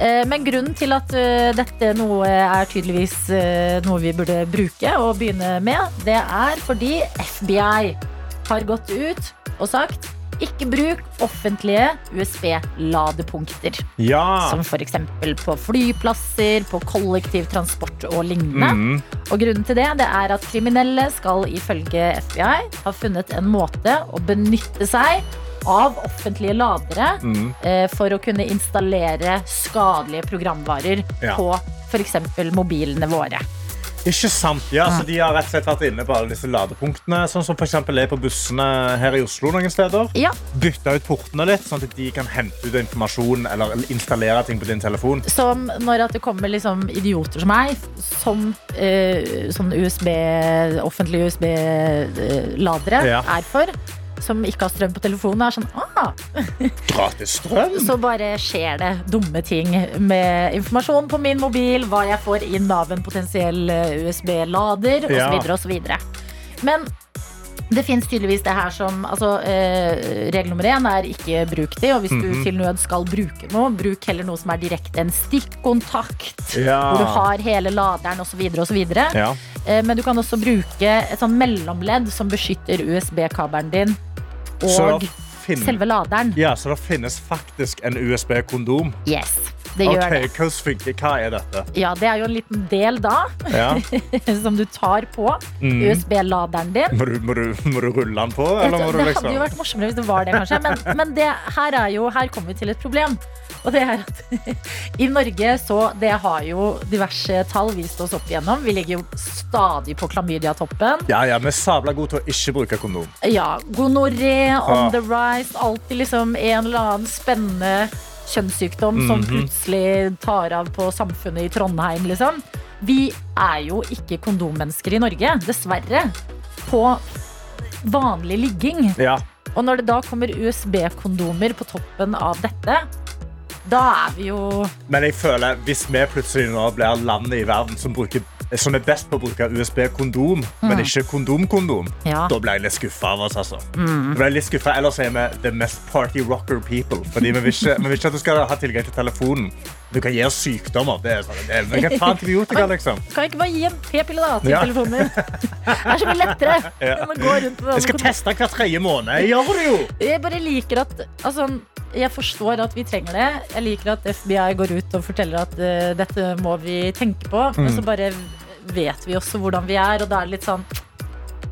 Eh, Men grunnen til at eh, dette noe er tydeligvis eh, noe vi burde bruke og begynne med, det er fordi FBI har gått ut og sagt ikke bruk offentlige USB-ladepunkter. Ja. Som f.eks. på flyplasser, på kollektivtransport og lignende. Mm. Og grunnen til det, det er at kriminelle skal ifølge FBI ha funnet en måte å benytte seg av offentlige ladere mm. eh, for å kunne installere skadelige programvarer Ja. på f.eks. mobilene våre. Ikke sant. Ja, så De har rett og slett vært inne på alle disse ladepunktene, sånn som for er på bussene her i Oslo. noen steder. Ja. Bytta ut portene litt, sånn at de kan hente ut informasjon eller installere ting på din telefon. Som når at det kommer liksom idioter som meg, som eh, sånn USB, offentlige USB-ladere Ja. er for. Som ikke har strøm på telefonen. Er sånn, ah, Gratis strøm. så bare skjer det dumme ting med informasjon på min mobil, hva jeg får inn av en potensiell eh, USB-lader Ja. osv. osv. Men det fins tydeligvis det her som altså, eh, Regel nummer én er ikke bruk de. Og hvis du Mhm. til nød skal bruke noe, bruk heller noe som er direkte en stikkontakt. Ja. Hvor du har hele laderen osv. osv. Ja. Eh, Men du kan også bruke et sånn mellomledd som beskytter USB-kabelen din og selve laderen. Ja, så det finnes faktisk en USB-kondom. Yes. Det gjør okay, det. Funker Hva er dette? Ja, det er jo en liten del da, Ja. som du tar på Mm. USB-laderen din. Må, du, må, du, må du rulle den på, du det liksom hadde jo vært morsommere hvis det var det, kanskje. Men, men det, her, er jo, her kommer vi til et problem. Og det er at i Norge så Det har jo diverse tall vist oss opp igjennom. Vi ligger jo stadig på klamydia-toppen. Ja, ja, vi er sabla gode til å ikke bruke kondom. Ja, gonoré, on Ah. the rise. Alltid liksom en eller annen spennende kjønnssykdom som Mhm. plutselig tar av på samfunnet i Trondheim, liksom. Vi er jo ikke kondommennesker i Norge, dessverre. På vanlig ligging. Ja. Og når det da kommer USB-kondomer på toppen av dette, da er vi jo Men jeg føler hvis vi plutselig nå blir landet i verden som, bruker, som er best på å bruke USB-kondom, men ikke kondom-kondom, Ja. da ble jeg litt skuffa av oss. altså. Mm. Ble jeg litt skuffet, Ellers er vi the mest party rocker people. Fordi vi vil ikke, vi vil ikke at du skal ha tilgang til telefonen. Du kan gi oss sykdommer. Det er sånn, det er, vi kan ta antibiotika, liksom. Kan jeg ikke bare gi en p-pille da til Ja. telefonen min? Det er så mye lettere Ja. Jeg skal teste hver tredje måned. Jeg gjør det jo! Jeg bare liker at altså, Jeg forstår at vi trenger det. Jeg liker at FBI går ut og forteller at uh, dette må vi tenke på. Men Mm. så bare vet vi også hvordan vi er, og da er det litt sånn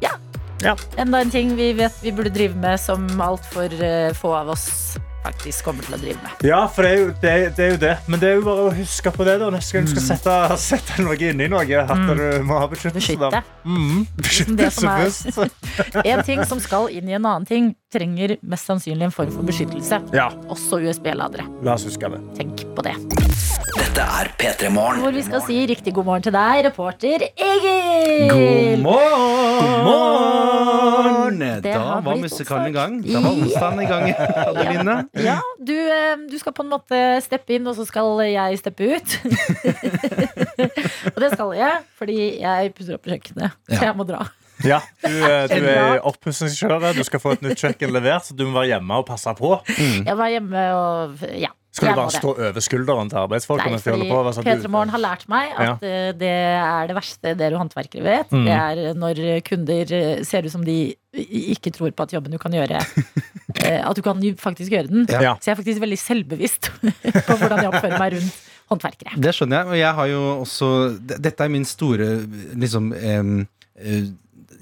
Ja. Ja. Enda en ting vi vet vi burde drive med, som altfor uh, få av oss faktisk kommer til å drive med. Ja, for det er, jo, det, det er jo det. Men det er jo bare å huske på det da, neste gang du skal sette, sette noe inni noe. At Mm. du må ha beskyttelse. Beskytte. Mm, Det som beskyttelse først. En ting som skal inn i en annen ting, trenger mest sannsynlig en form for beskyttelse. Ja, Også USB-ladere. la oss huske det. Tenk på det. Dette er P3 Morgen. Hvor vi skal si riktig god morgen til deg, reporter Egil. God morgen! God Det Da har var musikalen i gang. Da var onsdagen i gang, Adeline. Ja, du, eh, du skal på en måte steppe inn, og så skal jeg steppe ut. og det skal jeg, fordi jeg pusser opp på kjøkkenet. Så jeg må dra. Ja, du, eh, du er oppussingskjøret. Du skal få et nytt kjøkken levert, så du må være hjemme og passe på. Jeg må være hjemme og ja. Skal du bare stå over skulderen til arbeidsfolk? Nei, fordi på? Sånn, P3 Morgen har lært meg at ja. det er det verste dere håndverkere vet. Mm. Det er når kunder eh, ser ut som de ikke tror på at jobben du kan gjøre eh, At du kan faktisk gjøre den. Ja. Så jeg er faktisk veldig selvbevisst på hvordan jeg oppfører meg rundt håndverkere. Det skjønner jeg. Og jeg har jo også Dette er min store liksom eh,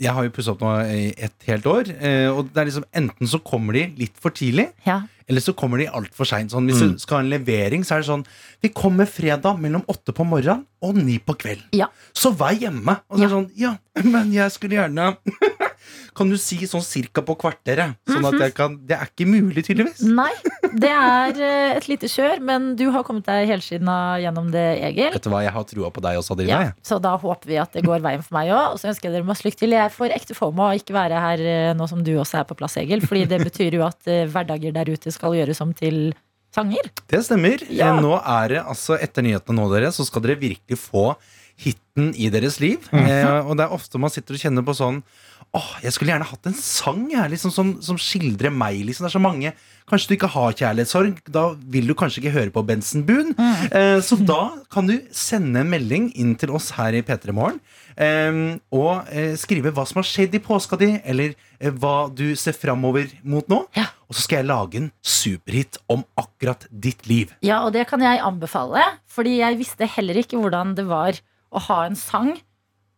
Jeg har jo pussa opp nå i et helt år. eh, Og det er liksom enten så kommer de litt for tidlig, Ja. Eller så kommer de altfor seint. Sånn, hvis Mm. du skal ha en levering, så er det sånn Vi kommer fredag mellom åtte på morgenen og ni på kvelden. Ja. Så vær hjemme. Og så er det sånn Ja, men jeg skulle gjerne Kan du si sånn cirka på kvarteret? Sånn at jeg kan Det er ikke mulig, tydeligvis. Nei, det er eh, et lite kjør, men du har kommet deg helskinna gjennom det, Egil. Vet du hva, jeg har trua på deg også, Adelina. Ja, så da håper vi at det går veien for meg òg. Og så ønsker jeg dere masse lykke til. Jeg får ekte fomo av ikke være her eh, nå som du også er på plass, Egil. Fordi det betyr jo at eh, hverdager der ute skal gjøres om til sanger. Det stemmer. Ja. Nå er det altså Etter nyhetene nå, dere, så skal dere virkelig få hiten i deres liv. Mhm. eh, og det er ofte man sitter og kjenner på sånn Åh, jeg skulle gjerne hatt en sang jeg, liksom, som, som skildrer meg. Liksom. Det er så mange Kanskje du ikke har kjærlighetssorg. Da vil du kanskje ikke høre på Bensen Boon. Mm. Eh, så da kan du sende en melding inn til oss her i P3 Morgen. Eh, og eh, skrive hva som har skjedd i påska di, eller eh, hva du ser framover mot nå. Og så skal jeg lage en superhit om akkurat ditt liv. Ja, og det kan jeg anbefale, fordi jeg visste heller ikke hvordan det var å ha en sang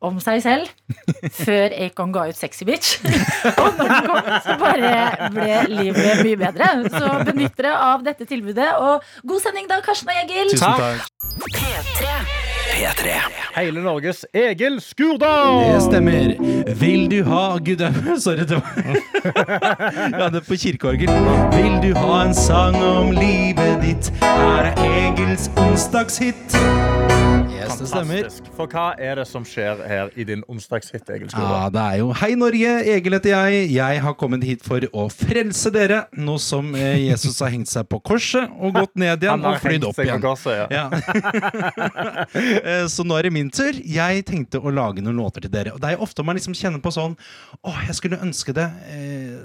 om seg selv før Acon ga ut Sexy Bitch. Og når den kom, så bare ble livet mye bedre. Så benytt dere av dette tilbudet. Og god sending da, Karsten og Egil. P3. Hele Norges Egil Skurdal! Det stemmer. Vil du ha Gudau Sorry, det var Jeg hadde på kirkeorgel. Vil du ha en sang om livet ditt? Her er Egils onsdagshit. Yes, det stemmer. For hva er det som skjer her i din onsdagshit, Egil Ja, det er jo Hei Norge, Egil heter jeg. Jeg har kommet hit for å frelse dere, nå som eh, Jesus har hengt seg på korset og gått ned igjen og flydd opp igjen. korset, ja. Ja. Så nå er det min tur. Jeg tenkte å lage noen låter til dere. Og det er ofte man liksom kjenner på sånn Å, jeg skulle ønske det eh,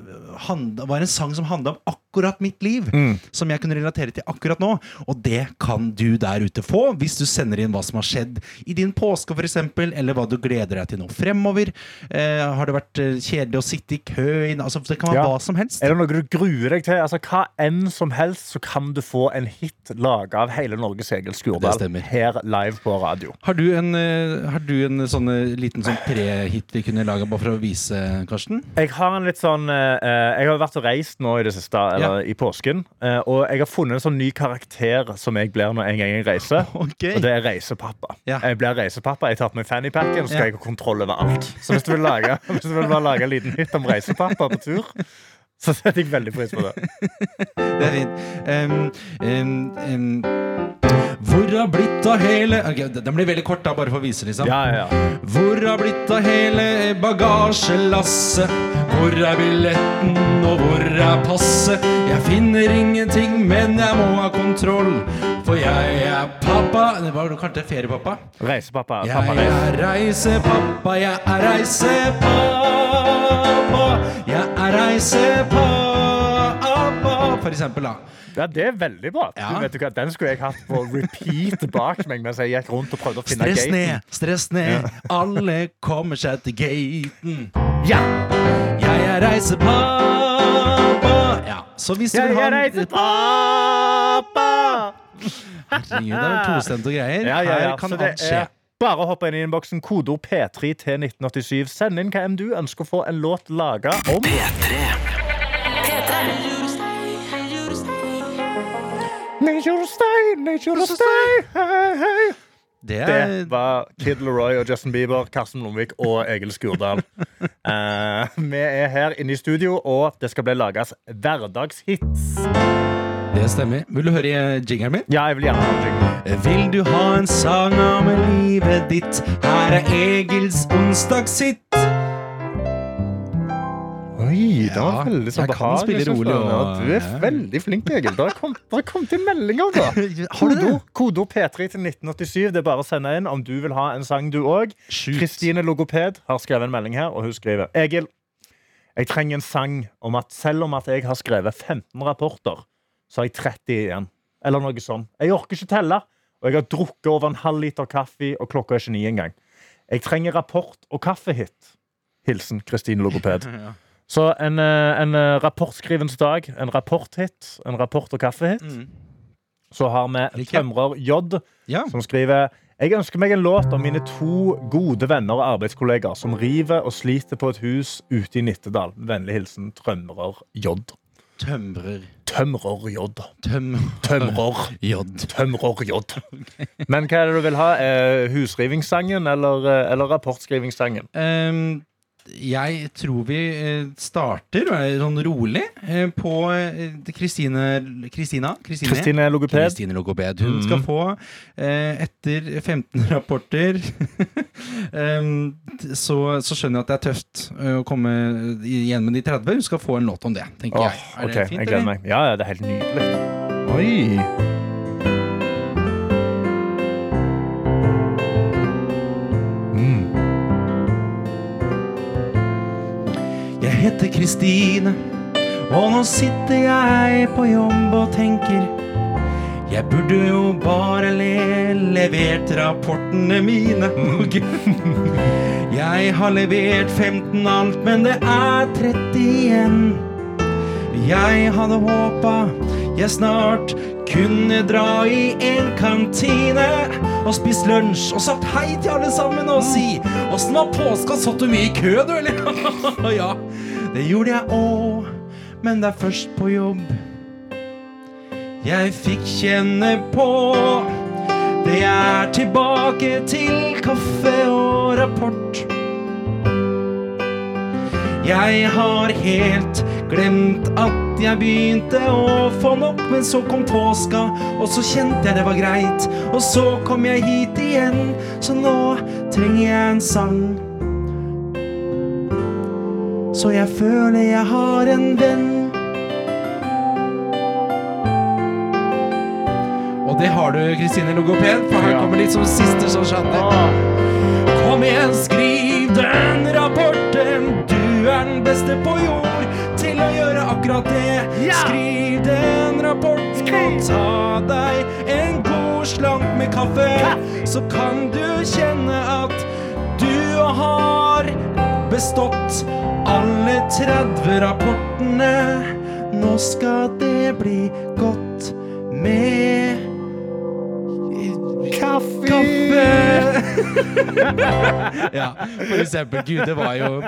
var en sang som handla om akkurat mitt liv. Som jeg kunne relatere til akkurat nå. Og det kan du der ute få hvis du sender inn hva som har skjedd i din påske, f.eks., eller hva du gleder deg til nå fremover. Eh, har det vært eh, kjedelig å sitte i kø? Altså, det kan være Ja. hva som helst. Er det noe du gruer deg til? Altså, hva enn som helst, så kan du få en hit laga av hele Norges Egil Skurdal her live på radio. Har du en, eh, har du en sånn liten sånn pre-hit vi kunne laga bare for å vise, Karsten? Jeg har en litt sånn eh, Jeg har vært og reist nå i det siste, eller i påsken. eh, og jeg har funnet en sånn ny karakter som jeg blir når en gang jeg reiser. Okay. Og det er reisepappa. Ja. Jeg blir reisepappa. Jeg tar på meg fannypacken, så skal jeg ha kontroll over alt. Så hvis du vil lage, hvis du vil bare lage en liten hit om reisepappa på tur, så jeg veldig pris på det. Det er fint. Um, um, um, hvor har blitt av hele okay, Den blir veldig kort, da, bare for å vise, liksom. Ja, ja. Hvor har blitt av hele bagasjelasset? Hvor er billetten, og hvor er passet? Jeg finner ingenting, men jeg må ha kontroll. For jeg er pappa Det var kanskje feriepappa? Reisepappa. Jeg Pappa reis. er reisepappa, jeg er reisepappa. Jeg er reisepappa. For eksempel, da. Ja, det er veldig bra. Ja. Du, vet du hva, den skulle jeg hatt på repeat bak meg mens jeg gikk rundt og prøvde å finne Stress gaten. ned, stress ned. Alle kommer seg til gaten. Ja! Jeg er reisepappa. Ja, så hvis du Jeg vil ha er reisepappa! Herregud, det er tostemte greier. Ja, ja, ja. Her kan alt skje. bare hopp inn i innboksen. Kodeord P3 til 1987. Send inn hva enn du ønsker å få en låt laga om. Nature stay, nature stay, hey, hey. Det er Det var Kid Leroy og Justin Bieber, Karsten Lomvik og Egil Skurdal. uh, vi er her inne i studio, og det skal bli lages hverdagshits. Det stemmer. Vil du høre jingeren min? Ja, jeg vil gjerne ha en jingle. Vil du ha en sang om livet ditt? Her er Egils onsdagshit. Oi, det var veldig sånn jeg kan har, spille rolig. Ja, og- du er ja. veldig flink, Egil. Det har kommet, kom inn meldinger, da. Har du det? Kodeord kodeord P3 til 1987. Det er bare å sende inn om du vil ha en sang, du òg. Kristine Logoped har skrevet en melding her, og hun skriver Egil, jeg trenger en sang om at selv om at jeg har skrevet 15 rapporter, så har jeg 30 igjen. Eller noe sånt. Jeg orker ikke telle, og jeg har drukket over en halv liter kaffe, og klokka er ikke ni engang. Jeg trenger rapport og kaffehit. Hilsen Kristine Logoped. Så en, eh, en eh, rapportskrivens dag, en rapporthit, en rapport- og kaffehit. Så har vi Tømrer J, Ja. som skriver Jeg ønsker meg en låt om mine to gode venner og arbeidskollegaer som river og sliter på et hus ute i Nittedal. Vennlig hilsen Tømrer J. Tømrer. Tømrer J. Tømrer J. Tømrer J. Men hva er det du vil ha? Eh, husrivingssangen eller, eller rapportskrivingssangen? Ehm, jeg tror vi eh, starter sånn rolig eh, på eh, Kristine Kristina? Kristine? Logoped. Christine Logoped. Hun mm. skal få, etter 15 rapporter så, så skjønner jeg at det er tøft å komme igjen med de 30. Hun skal få en låt om det, tenker oh, jeg. Er okay. det fint, jeg gleder meg. Ja, ja, det er helt nydelig. Oi. Heter Kristine, og nå sitter jeg på jobb og tenker Jeg burde jo bare le levert rapportene mine. Jeg har levert 15 alt, men det er 30 igjen. Jeg hadde håpa jeg snart kunne dra i en kantine og spist lunsj og sagt hei til alle sammen og si Åssen var påska? Satt du mye i kø, du, eller? ja, det gjorde jeg òg, men det er først på jobb jeg fikk kjenne på. Det er tilbake til kaffe og rapport. Jeg har helt glemt at jeg begynte å få nok, men så kom påska, og så kjente jeg det var greit. Og så kom jeg hit igjen, så nå trenger jeg en sang. Så jeg føler jeg har en venn. Og det har du, Kristine Logoped, for her kommer litt som siste som skjønner. Kom igjen, skriv den rapporten. Du er den beste på jord til å gjøre akkurat det. Skriv den rapporten og ta deg en god slank med kaffe. så kan du kjenne at du har bestått alle 30 rapportene. Nå skal det bli godt med Kaffe! ja, for eksempel. Gud, det var jo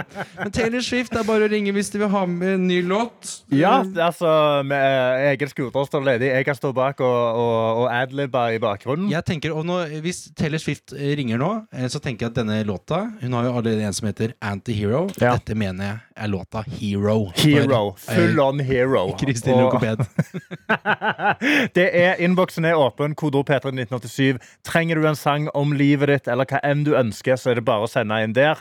Men Taylor Swift, det er bare å ringe hvis du vil ha med en ny låt. Ja, altså med egen skuter står ledig. Jeg kan stå bak og, og, og adlibbe i bakgrunnen. Jeg tenker, og nå, Hvis Taylor Swift eh, ringer nå, eh, så tenker jeg at denne låta Hun har jo allerede en som heter Antihero. Ja. Dette mener jeg er låta Hero. Hero. For, eh, Full on hero. Kristin Lokoped. det er Innboksen er åpen. Kodeord P3 1987. Trenger du en sang om livet ditt, eller hva enn du ønsker, så er det bare å sende inn der.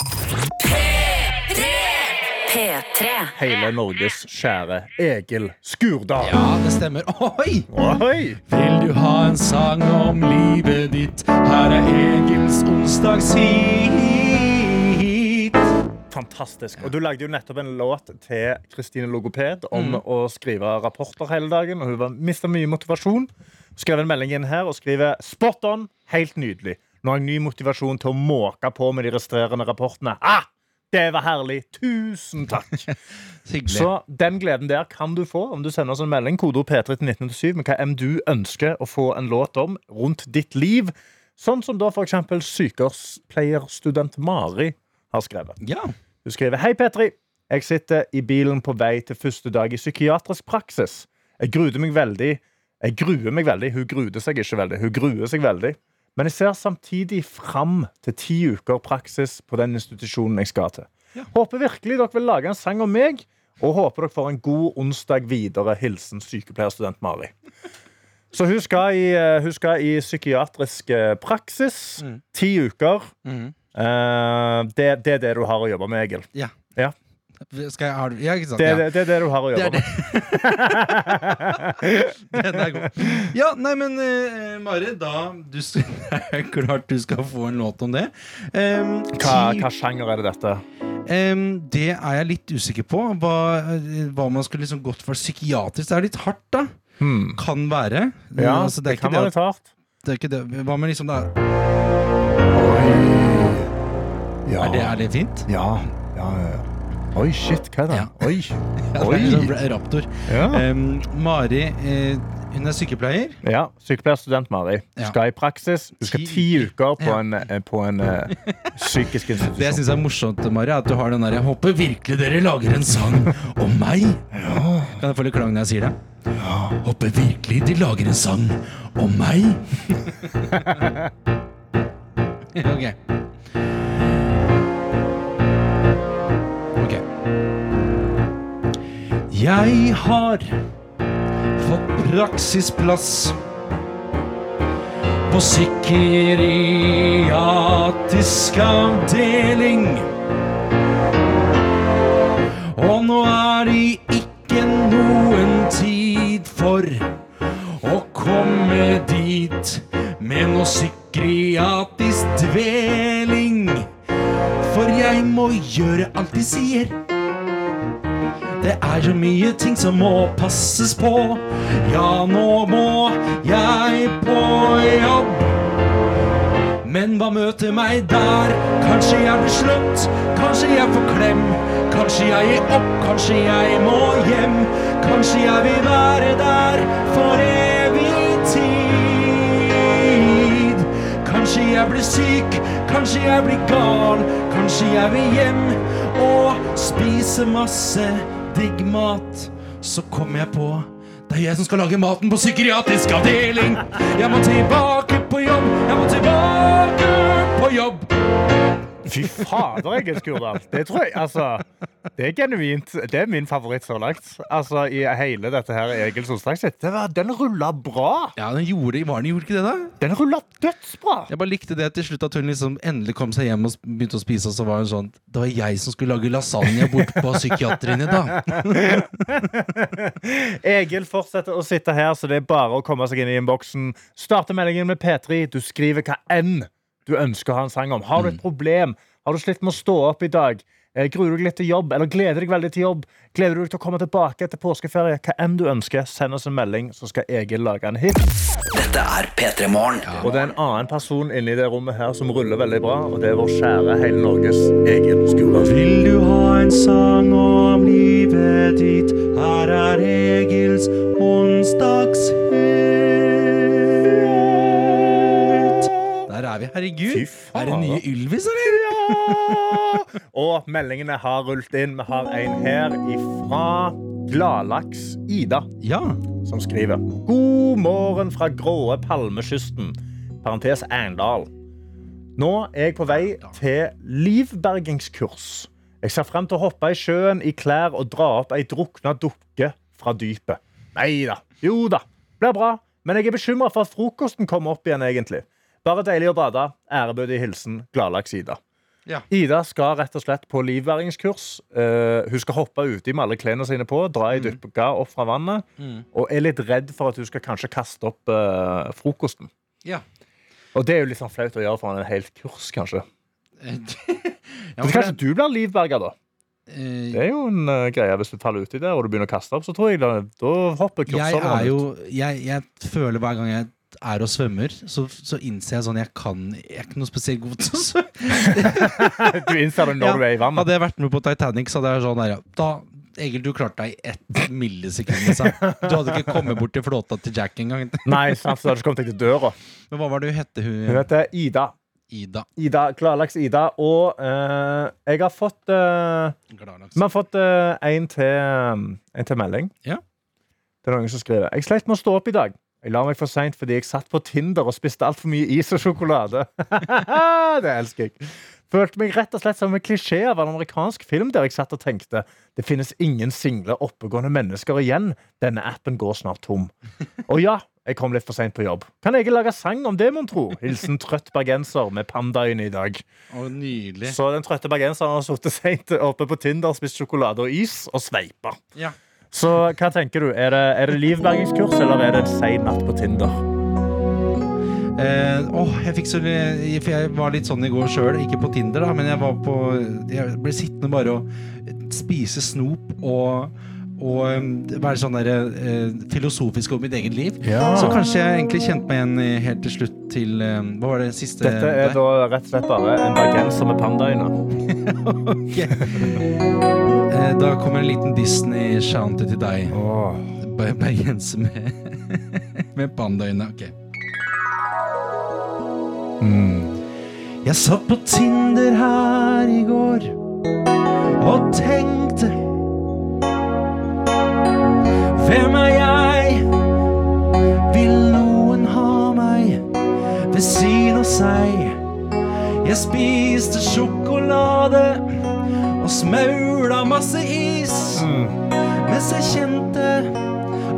P3. Hele Norges kjære Egil Skurdal. Ja, det stemmer. Oi! Oi! Vil du ha en sang om livet ditt? Her er Egils onsdagshit. Fantastisk. Og du lagde jo nettopp en låt til Kristine Logoped om å skrive rapporter hele dagen. Og hun mista mye motivasjon. Skrev en melding inn her og skriver spot on, helt nydelig. Nå har jeg ny motivasjon til å måke på med de resterende rapportene. Ah! Det var herlig. Tusen takk. Så den gleden der kan du få om du sender oss en melding kodeord P3 til 1987 med hva enn du ønsker å få en låt om rundt ditt liv. Sånn som da eksempel sykepleierstudent Mari har skrevet. Ja. Hun skriver Hei Petri, jeg sitter i bilen på vei til første dag i psykiatrisk praksis. Jeg gruer meg veldig. Jeg gruer meg veldig. Hun gruer seg ikke veldig. Hun gruer seg veldig. Men jeg ser samtidig fram til ti uker praksis på den institusjonen jeg skal til. Håper virkelig dere vil lage en sang om meg, og håper dere får en god onsdag videre. Hilsen sykepleierstudent Mari. Så hun skal i, eh, hun skal i psykiatrisk eh, praksis. Ti uker. Eh, det, det er det du har å jobbe med, Egil. Ja. Ja. Skal jeg, har, ja, ikke sant? Det, ja. det, det er det du har å Det jobbe er med. Den er god. Ja, nei, men uh, Mari, da du, Det er klart du skal få en låt om det. Um, Hva, hva sjanger er det dette? Um, det er jeg litt usikker på. Hva, eh, hva man skulle liksom gått for psykiatrisk. Det er litt hardt, da. Hmm. Kan være. Ja, Altså, det, er kan være litt hardt. Det er ikke det. Hva med liksom da Ja. Er det, er det fint? Ja. ja, ja. Oi, shit, hva er det? Ja. Oi. Ja, det er Oi. raptor. Ja. Em, Mari, eh, hun er sykepleier. ja. Sykepleierstudent Mari. Du Ja. skal i praksis. Du skal Ti uker på Ja. en, eh, på en uh, psykisk Det jeg institusjon. syns er morsomt, Mari, er at du har den der Jeg håper virkelig dere lager en sang om meg. Kan jeg få litt klang når jeg sier det? Ja. Håper virkelig de lager en sang om meg. Ok. Jeg har fått praksisplass på psykiatrisk avdeling. Og nå er det ikke noen tid for å komme dit med noe psykiatrisk dveling. For jeg må gjøre alt de sier. Det er så mye ting som må passes på. Ja, nå må jeg på jobb. Men hva møter meg der? Kanskje jeg blir slått, kanskje jeg får klem. Kanskje jeg gir opp, kanskje jeg må hjem. Kanskje jeg vil være der for evig tid. Kanskje jeg blir syk, kanskje jeg blir gal. Kanskje jeg vil hjem og spise masse digg mat. Så kommer jeg på det er jeg som skal lage maten på psykiatrisk avdeling. Jeg må tilbake på jobb, jeg må tilbake på jobb. Fy fader, Egil Skurdal. Det tror jeg, altså Det er genuint. Det er min favoritt så langt. Altså, I hele dette her Egil onsdagshit. sitt. var- Den rulla bra! Ja, den gjorde, var den gjorde ikke det, da? Den rulla dødsbra! Jeg bare likte det til slutt at hun liksom endelig kom seg hjem og begynte å spise. Og så var hun sånn Det var jeg som skulle lage lasagne bort på psykiatrien i dag. Egil fortsetter å sitte her, så det er bare å komme seg inn i innboksen. Starte meldingen med P3. Du skriver hva enn du ønsker å ha en sang om. Har du et problem? Har du slitt med å stå opp i dag? Eh, Gruer du deg litt til jobb, eller gleder deg veldig til jobb? Gleder du deg til å komme tilbake etter påskeferie? Hva enn du ønsker, send oss en melding, så skal Egil lage en hit. Dette er P3 Morgen. Og det er en annen person inni det rommet her som ruller veldig bra, og det er vår kjære hele Norges Egil Skurdal. Vil du ha en sang om livet ditt? Her er Egils onsdagshit. Er vi. Er det nye Ylvis, eller? Ja! Og meldingene har rullet inn. Vi har en her ifra Gladlaks Ida. Ja. Som skriver God morgen fra gråe Palmekysten. Parentes Arendal. Nå er jeg på vei til livbergingskurs. Jeg ser frem til å hoppe i sjøen i klær og dra opp ei drukna dukke fra dypet. Nei da. Jo da. Blir bra. Men jeg er bekymra for at frokosten kommer opp igjen, egentlig. Bare deilig å bade. Ærebødig hilsen Gladlaks Ida. Ja. Ida skal rett og slett på livværingskurs. Uh, hun skal hoppe uti med alle klærne sine på, dra i dypka opp fra vannet, Mm. og er litt redd for at hun skal kanskje kaste opp uh, frokosten. Ja. Og det er jo litt sånn flaut å gjøre foran en helt kurs, kanskje. Ja, Men kanskje du blir livberger, da? Eh, Det er jo en uh, greie hvis du faller uti der og du begynner å kaste opp. Så tror jeg da, da hopper jeg er jo ut. jeg, jeg føler hver gang jeg er og svømmer, så, så innser jeg sånn Jeg kan Jeg er ikke noe spesielt god til å svømme. Du innser det når du er i vannet. Hadde jeg vært med på Titanic, så hadde jeg sånn der, ja, Da Egil, du klarte deg i ett millisekund. Sa. Du hadde ikke kommet bort til flåta til Jack engang. Nei, sant, så hadde ikke kommet deg til døra. Men hva var det hun hette? Hun, Hun heter Ida. Ida. Ida, Gladlaks Ida. Og uh, jeg har fått uh, Vi har fått uh, en, til, en til melding. Ja. Det er noen som skriver Jeg sleit med å stå opp i dag. Jeg la meg for seint fordi jeg satt på Tinder og spiste altfor mye is og sjokolade. det elsker jeg. Følte meg rett og slett som en klisjé av en amerikansk film der jeg satt og tenkte det finnes ingen single, oppegående mennesker igjen. Denne appen går snart tom. Og ja, jeg kom litt for seint på jobb. Kan jeg lage sang om det, mon tro? Hilsen trøtt bergenser med pandaøyne i dag. Å, nydelig. Så den trøtte bergenseren har sittet seint oppe på Tinder, spist sjokolade og is og sveipa. Ja. Så hva tenker du? Er det, er det livbergingskurs, eller er det en sein natt på Tinder? Eh, åh, jeg fikk så For jeg var litt sånn i går sjøl, ikke på Tinder, da, men jeg var på Jeg ble sittende bare og spise snop og og um, være sånn der, eh, filosofisk om mitt eget liv. Ja. Så kanskje jeg egentlig kjente meg igjen helt til slutt til eh, Hva var det siste? Dette er der? da rett og slett bare en bergenser med pandaøyne. Eh, Da kommer en liten Disney-shanty til deg. Oh. Bergenser med, med pandaøyne. Ok. Jeg satt på Tinder her i går og tenkte Hvem er jeg? Vil noen ha meg ved siden av seg? Jeg spiste sjokolade og smaula masse is. Mens jeg kjente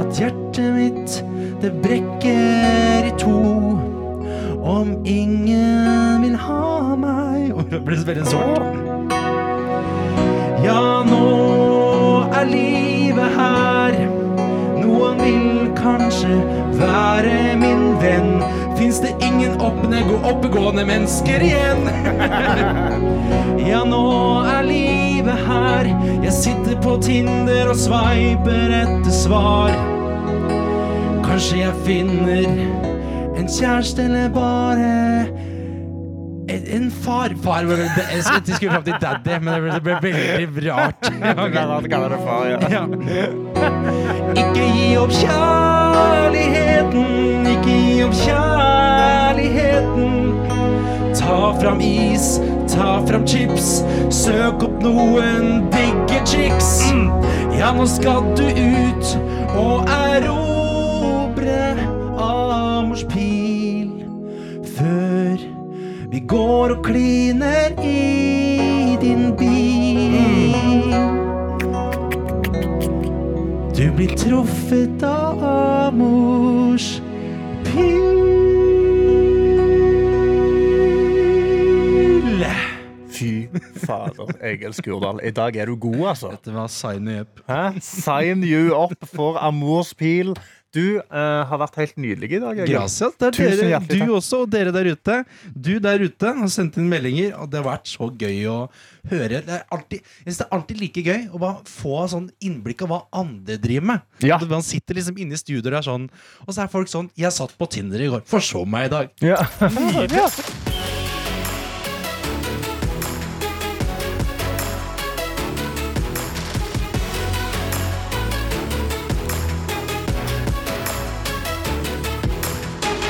at hjertet mitt, det brekker i to. Om ingen vil ha meg det ble veldig sårt. Kanskje være min venn. Fins det ingen oppne- oppegående mennesker igjen? ja, nå er livet her. Jeg sitter på Tinder og sveiper etter svar. Kanskje jeg finner en kjæreste eller bare en, far. Far var det, Jeg skulle fram til daddy, men det ble, det ble veldig rart. Okay. ja. Ikke gi opp kjærligheten, ikke gi opp kjærligheten. Ta fram is, ta fram chips, søk opp noen digge chicks. Ja, nå skal du ut og erobre Amors pil før vi går og kliner i din bil. Blir truffet av mors pil. Fy fader, Egil Skurdal. I dag er du god, altså. Dette var sign me up. Hæ? Sign you up for Amors pil. Du uh, har vært helt nydelig i dag. Gracias. Det er Tusen dere, hjertelig du også, og dere der ute. Du der ute har sendt inn meldinger, og det har vært så gøy å høre. Det er alltid, jeg synes det er alltid like gøy å bare få sånn innblikk av hva andre driver med. Ja. Man sitter liksom inne i studio og er sånn, og så er folk sånn Jeg satt på Tinder i går, forså meg i dag. Ja.